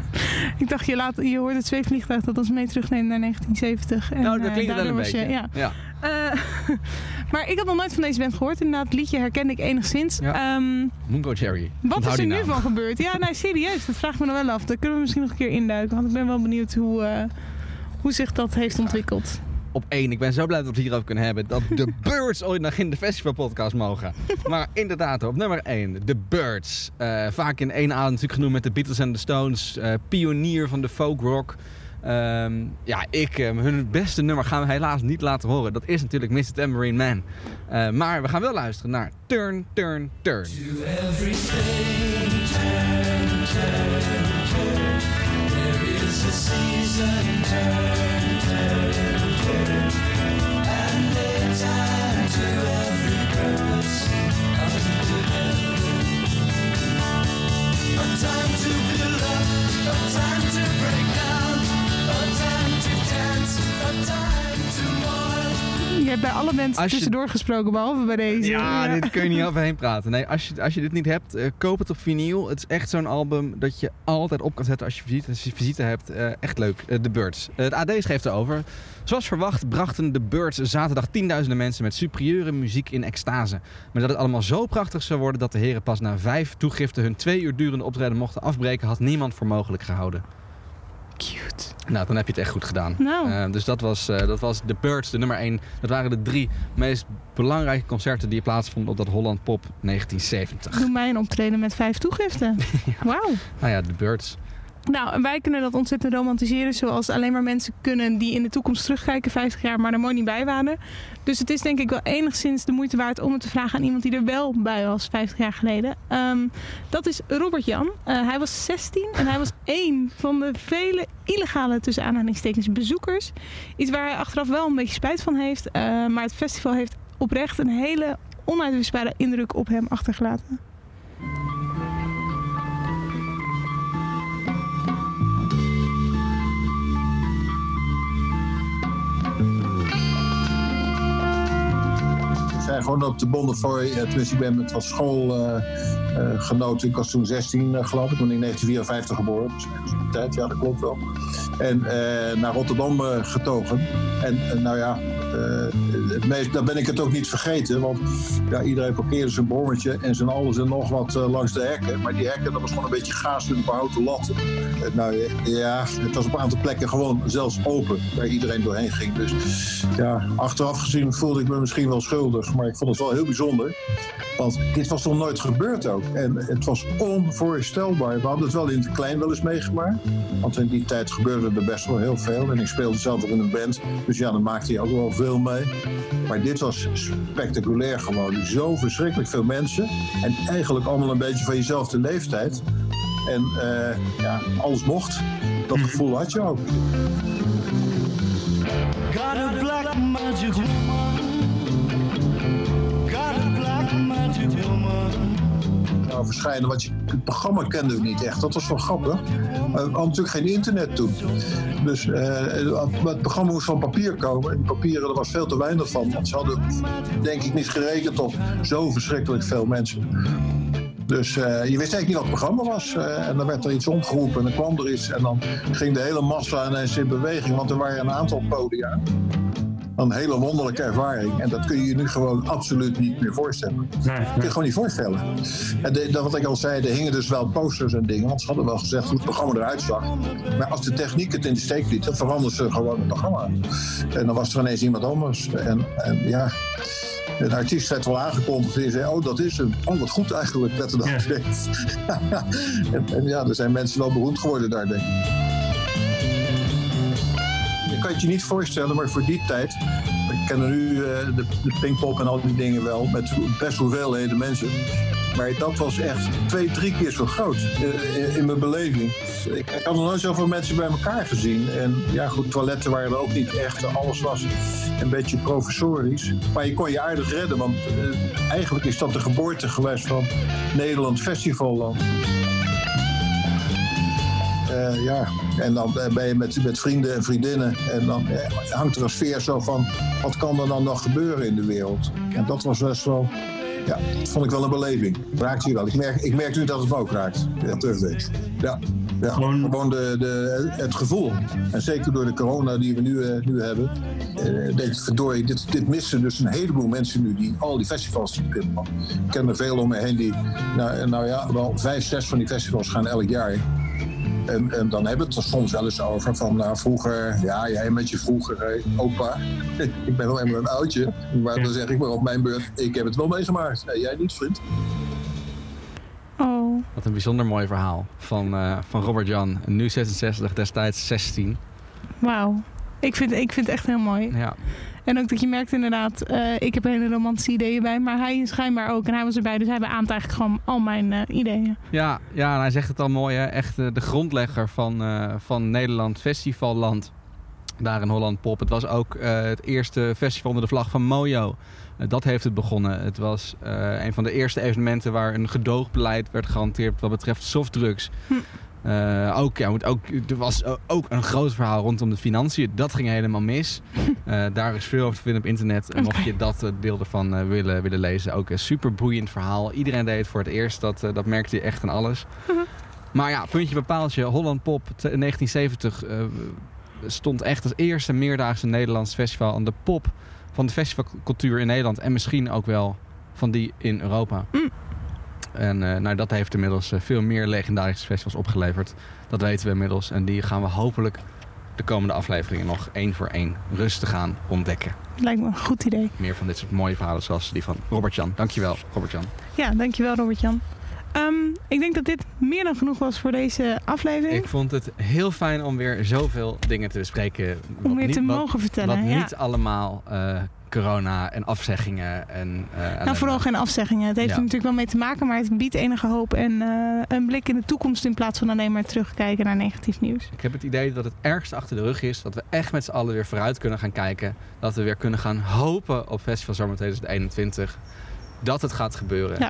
[laughs] ik dacht je, laat, je hoort het zweefvliegtuig dat ons mee terugneemt naar 1970. En, nou, dat eh, klinkt wel daardoor een beetje. Je, ja. ja. Eh, [laughs] maar ik had nog nooit van deze band gehoord. Inderdaad, het liedje herkende ik enigszins. Mungo Jerry. wat Onthoud is er nu naam. van gebeurd? Ja, nee, serieus. Dat vraag ik me nog wel af. Daar kunnen we misschien nog een keer induiken. Want ik ben wel benieuwd hoe, eh, hoe zich dat heeft ontwikkeld. Op één, ik ben zo blij dat we het hierover kunnen hebben. Dat de [laughs] Birds ooit nog in de festivalpodcast mogen. Maar inderdaad, op nummer één, de Birds. Eh, vaak in één adem natuurlijk genoemd met de Beatles en de Stones. pionier van de folk rock. Ehm, ja, ik, eh, hun beste nummer gaan we helaas niet laten horen. Dat is natuurlijk Mr. Tambourine Man. Eh, maar we gaan wel luisteren naar Turn, Turn, Turn. every stage turn, turn. There is a season, turn, turn, Je hebt bij alle mensen je- tussendoor gesproken, behalve bij deze. Ja, dit kun je niet [laughs] overheen praten. Nee, als je, als je dit niet hebt, eh, koop het op vinyl. Het is echt zo'n album dat je altijd op kan zetten als je visite, als je visite hebt. Eh, echt leuk. Eh, The Birds. Eh, het AD schreef erover. Zoals verwacht brachten The Birds zaterdag tienduizenden mensen met superieure muziek in extase. Maar dat het allemaal zo prachtig zou worden dat de heren pas na vijf toegiften hun twee uur durende optreden mochten afbreken, had niemand voor mogelijk gehouden. Cute. Nou, dan heb je het echt goed gedaan. Nou. Eh, dus dat was, eh, dat was The Birds, de nummer 1. Dat waren de drie meest belangrijke concerten die plaatsvonden op dat Holland Pop 1970. Doe mij een optreden met vijf toegiften. [laughs] Wauw. Nou ja, The Birds. Nou, wij kunnen dat ontzettend romantiseren. Zoals alleen maar mensen kunnen die in de toekomst terugkijken, 50 jaar, maar er mooi niet bij waren. Dus het is denk ik wel enigszins de moeite waard om het te vragen aan iemand die er wel bij was, 50 jaar geleden. Ehm, dat is Robert Jan. Eh, hij was 16 en hij was één van de vele illegale, tussen bezoekers. Iets waar hij achteraf wel een beetje spijt van heeft. Eh, maar het festival heeft oprecht een hele onuitwisbare indruk op hem achtergelaten. Zijn gewoon op de Bonnefoy, eh, tenminste ik ben met wat schoolgenoten, ik was toen 16 eh, geloof ik, ik ben in 1954 geboren, dus die tijd, ja dat klopt wel. En eh, naar Rotterdam eh, getogen. En eh, nou ja, eh, het dan ben ik het ook niet vergeten, want iedereen parkeerde zijn bommetje en zijn alles en nog wat eh, langs de hekken. Maar die hekken, dat was gewoon een beetje gaas met een latten. Eh, nou ja, het was op een aantal plekken gewoon zelfs open, waar iedereen doorheen ging. Dus ja, achteraf gezien voelde ik me misschien wel schuldig, maar ik vond het wel heel bijzonder. Want dit was nog nooit gebeurd ook. En het was onvoorstelbaar. We hadden het wel in het klein wel eens meegemaakt. Want in die tijd gebeurde er best wel heel veel. En ik speelde zelf ook in een band. Dus ja, dan maakte je ook wel veel mee. Maar dit was spectaculair gewoon. Zo verschrikkelijk veel mensen. En eigenlijk allemaal een beetje van jezelfde leeftijd. En eh, ja, alles mocht. Dat gevoel had je ook. Got a black magic woman. Got a black magic woman. Verschijnen. Want je, het programma kenden we niet echt. Dat was wel grappig. We hadden natuurlijk geen internet toen. Dus eh, het programma moest van papier komen. En papieren, er was veel te weinig van. Want ze hadden, denk ik, niet gerekend op zo verschrikkelijk veel mensen. Dus eh, je wist eigenlijk niet wat het programma was. Eh, en dan werd er iets omgeroepen en dan kwam er iets. En dan ging de hele massa ineens in beweging. Want er waren een aantal podia. Een hele wonderlijke ervaring. En dat kun je je nu gewoon absoluut niet meer voorstellen. Dat kun je gewoon niet voorstellen. En de, dat wat ik al zei, er hingen dus wel posters en dingen. Want ze hadden wel gezegd hoe het programma eruit zag. Maar als de techniek het in de steek liet, dan veranderden ze gewoon het programma. En dan was er ineens iemand anders. En, en ja, een artiest werd wel aangekondigd en die zei, oh dat is hem. Oh wat goed eigenlijk, werd er gezegd. [laughs] en, en ja, er zijn mensen wel beroemd geworden daar, denk ik. Het je niet voorstellen, maar voor die tijd... We kennen nu eh, de, de Pinkpop en al die dingen wel, met best hoeveelheden mensen. Maar dat was echt twee, drie keer zo groot eh, in, mijn beleving. Ik, ik had nog nooit zoveel mensen bij elkaar gezien. En ja, goed, toiletten waren er ook niet echt. Alles was een beetje professorisch. Maar je kon je aardig redden, want eh, eigenlijk is dat de geboorte geweest van Nederland Festivalland. Eh, ja, en dan eh, ben je met, met vrienden en vriendinnen. En dan eh, hangt er een sfeer zo van: wat kan er dan nog gebeuren in de wereld? En dat was best wel. Ja, dat vond ik wel een beleving. Raakt je wel. Ik merk, ik merk nu dat het me ook raakt. Ja. Ja, ja. Gewoon, de, de, het gevoel. En zeker door de corona die we nu, nu hebben. eh, denk ik, verdorie, dit, dit missen dus een heleboel mensen nu die al die festivals niet kunnen. Ik ken er veel om me heen die, nou, nou ja, wel vijf, zes van die festivals gaan elk jaar. En, en dan hebben we het er soms wel eens over van nou, vroeger, ja, jij met je vroeger, hè, opa. [laughs] ik ben wel helemaal een oudje. Maar dan zeg ik maar op mijn beurt, ik heb het wel meegemaakt. Nee, jij niet, vriend. Oh. Wat een bijzonder mooi verhaal van, eh, van Robert Jan. Nu 66, destijds 16. Wauw. Ik vind, ik vind het echt heel mooi. Ja. En ook dat je merkt inderdaad, eh, ik heb hele romantische ideeën bij, maar hij is schijnbaar ook. En hij was erbij, dus hij beaamt eigenlijk gewoon al mijn eh, ideeën. Ja, ja, en hij zegt het al mooi, hè? echt eh, de grondlegger van, van Nederland Festivalland. Daar in Holland Pop. Het was ook het eerste festival onder de vlag van Mojo. Dat heeft het begonnen. Het was een van de eerste evenementen waar een gedoogbeleid werd gehanteerd wat betreft softdrugs. Eh, ook, ja, moet ook, er was ook een groot verhaal rondom de financiën. Dat ging helemaal mis. [laughs] Eh, daar is veel over te vinden op internet. En mocht je dat eh, deel ervan willen, willen lezen, ook een super boeiend verhaal. Iedereen deed het voor het eerst. Dat, dat merkte je echt aan alles. Maar ja, puntje bepaaltje. Holland Pop t- 1970 eh, stond echt als eerste meerdaagse Nederlands festival aan de pop van de festivalcultuur in Nederland. En misschien ook wel van die in Europa. En eh, nou, dat heeft inmiddels eh, veel meer legendarische festivals opgeleverd. Dat weten we inmiddels. En die gaan we hopelijk de komende afleveringen nog één voor één rustig gaan ontdekken. Lijkt me een goed idee. Meer van dit soort mooie verhalen zoals die van Robert-Jan. Dankjewel, Robert-Jan. Ja, dankjewel Robert-Jan. Ehm, ik denk dat dit meer dan genoeg was voor deze aflevering. Ik vond het heel fijn om weer zoveel dingen te bespreken. wat weer niet- te wat- mogen vertellen, Wat ja. niet allemaal eh, corona en afzeggingen en... eh, nou, vooral geen afzeggingen. Het heeft Ja. er natuurlijk wel mee te maken, maar het biedt enige hoop en eh, een blik in de toekomst in plaats van alleen maar terugkijken naar negatief nieuws. Ik heb het idee dat het ergste achter de rug is. Dat we echt met z'n allen weer vooruit kunnen gaan kijken. Dat we weer kunnen gaan hopen op Festival Zomer 2021. Dat het gaat gebeuren. Ja.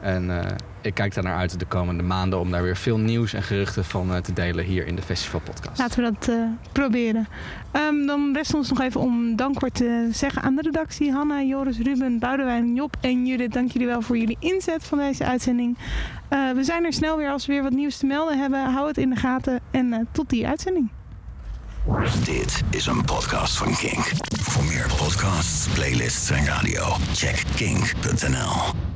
En eh, ik kijk daar naar uit de komende maanden om daar weer veel nieuws en geruchten van eh, te delen hier in de Festival Podcast. Laten we dat eh, proberen. Ehm, dan rest ons nog even om dankwoord te zeggen aan de redactie. Hanna, Joris, Ruben, Boudewijn, Job en Judith. Dank jullie wel voor jullie inzet van deze uitzending. Eh, we zijn er snel weer als we weer wat nieuws te melden hebben. Hou het in de gaten en eh, tot die uitzending. Dit is een podcast van Kink. Voor meer podcasts, playlists en radio, check kink.nl.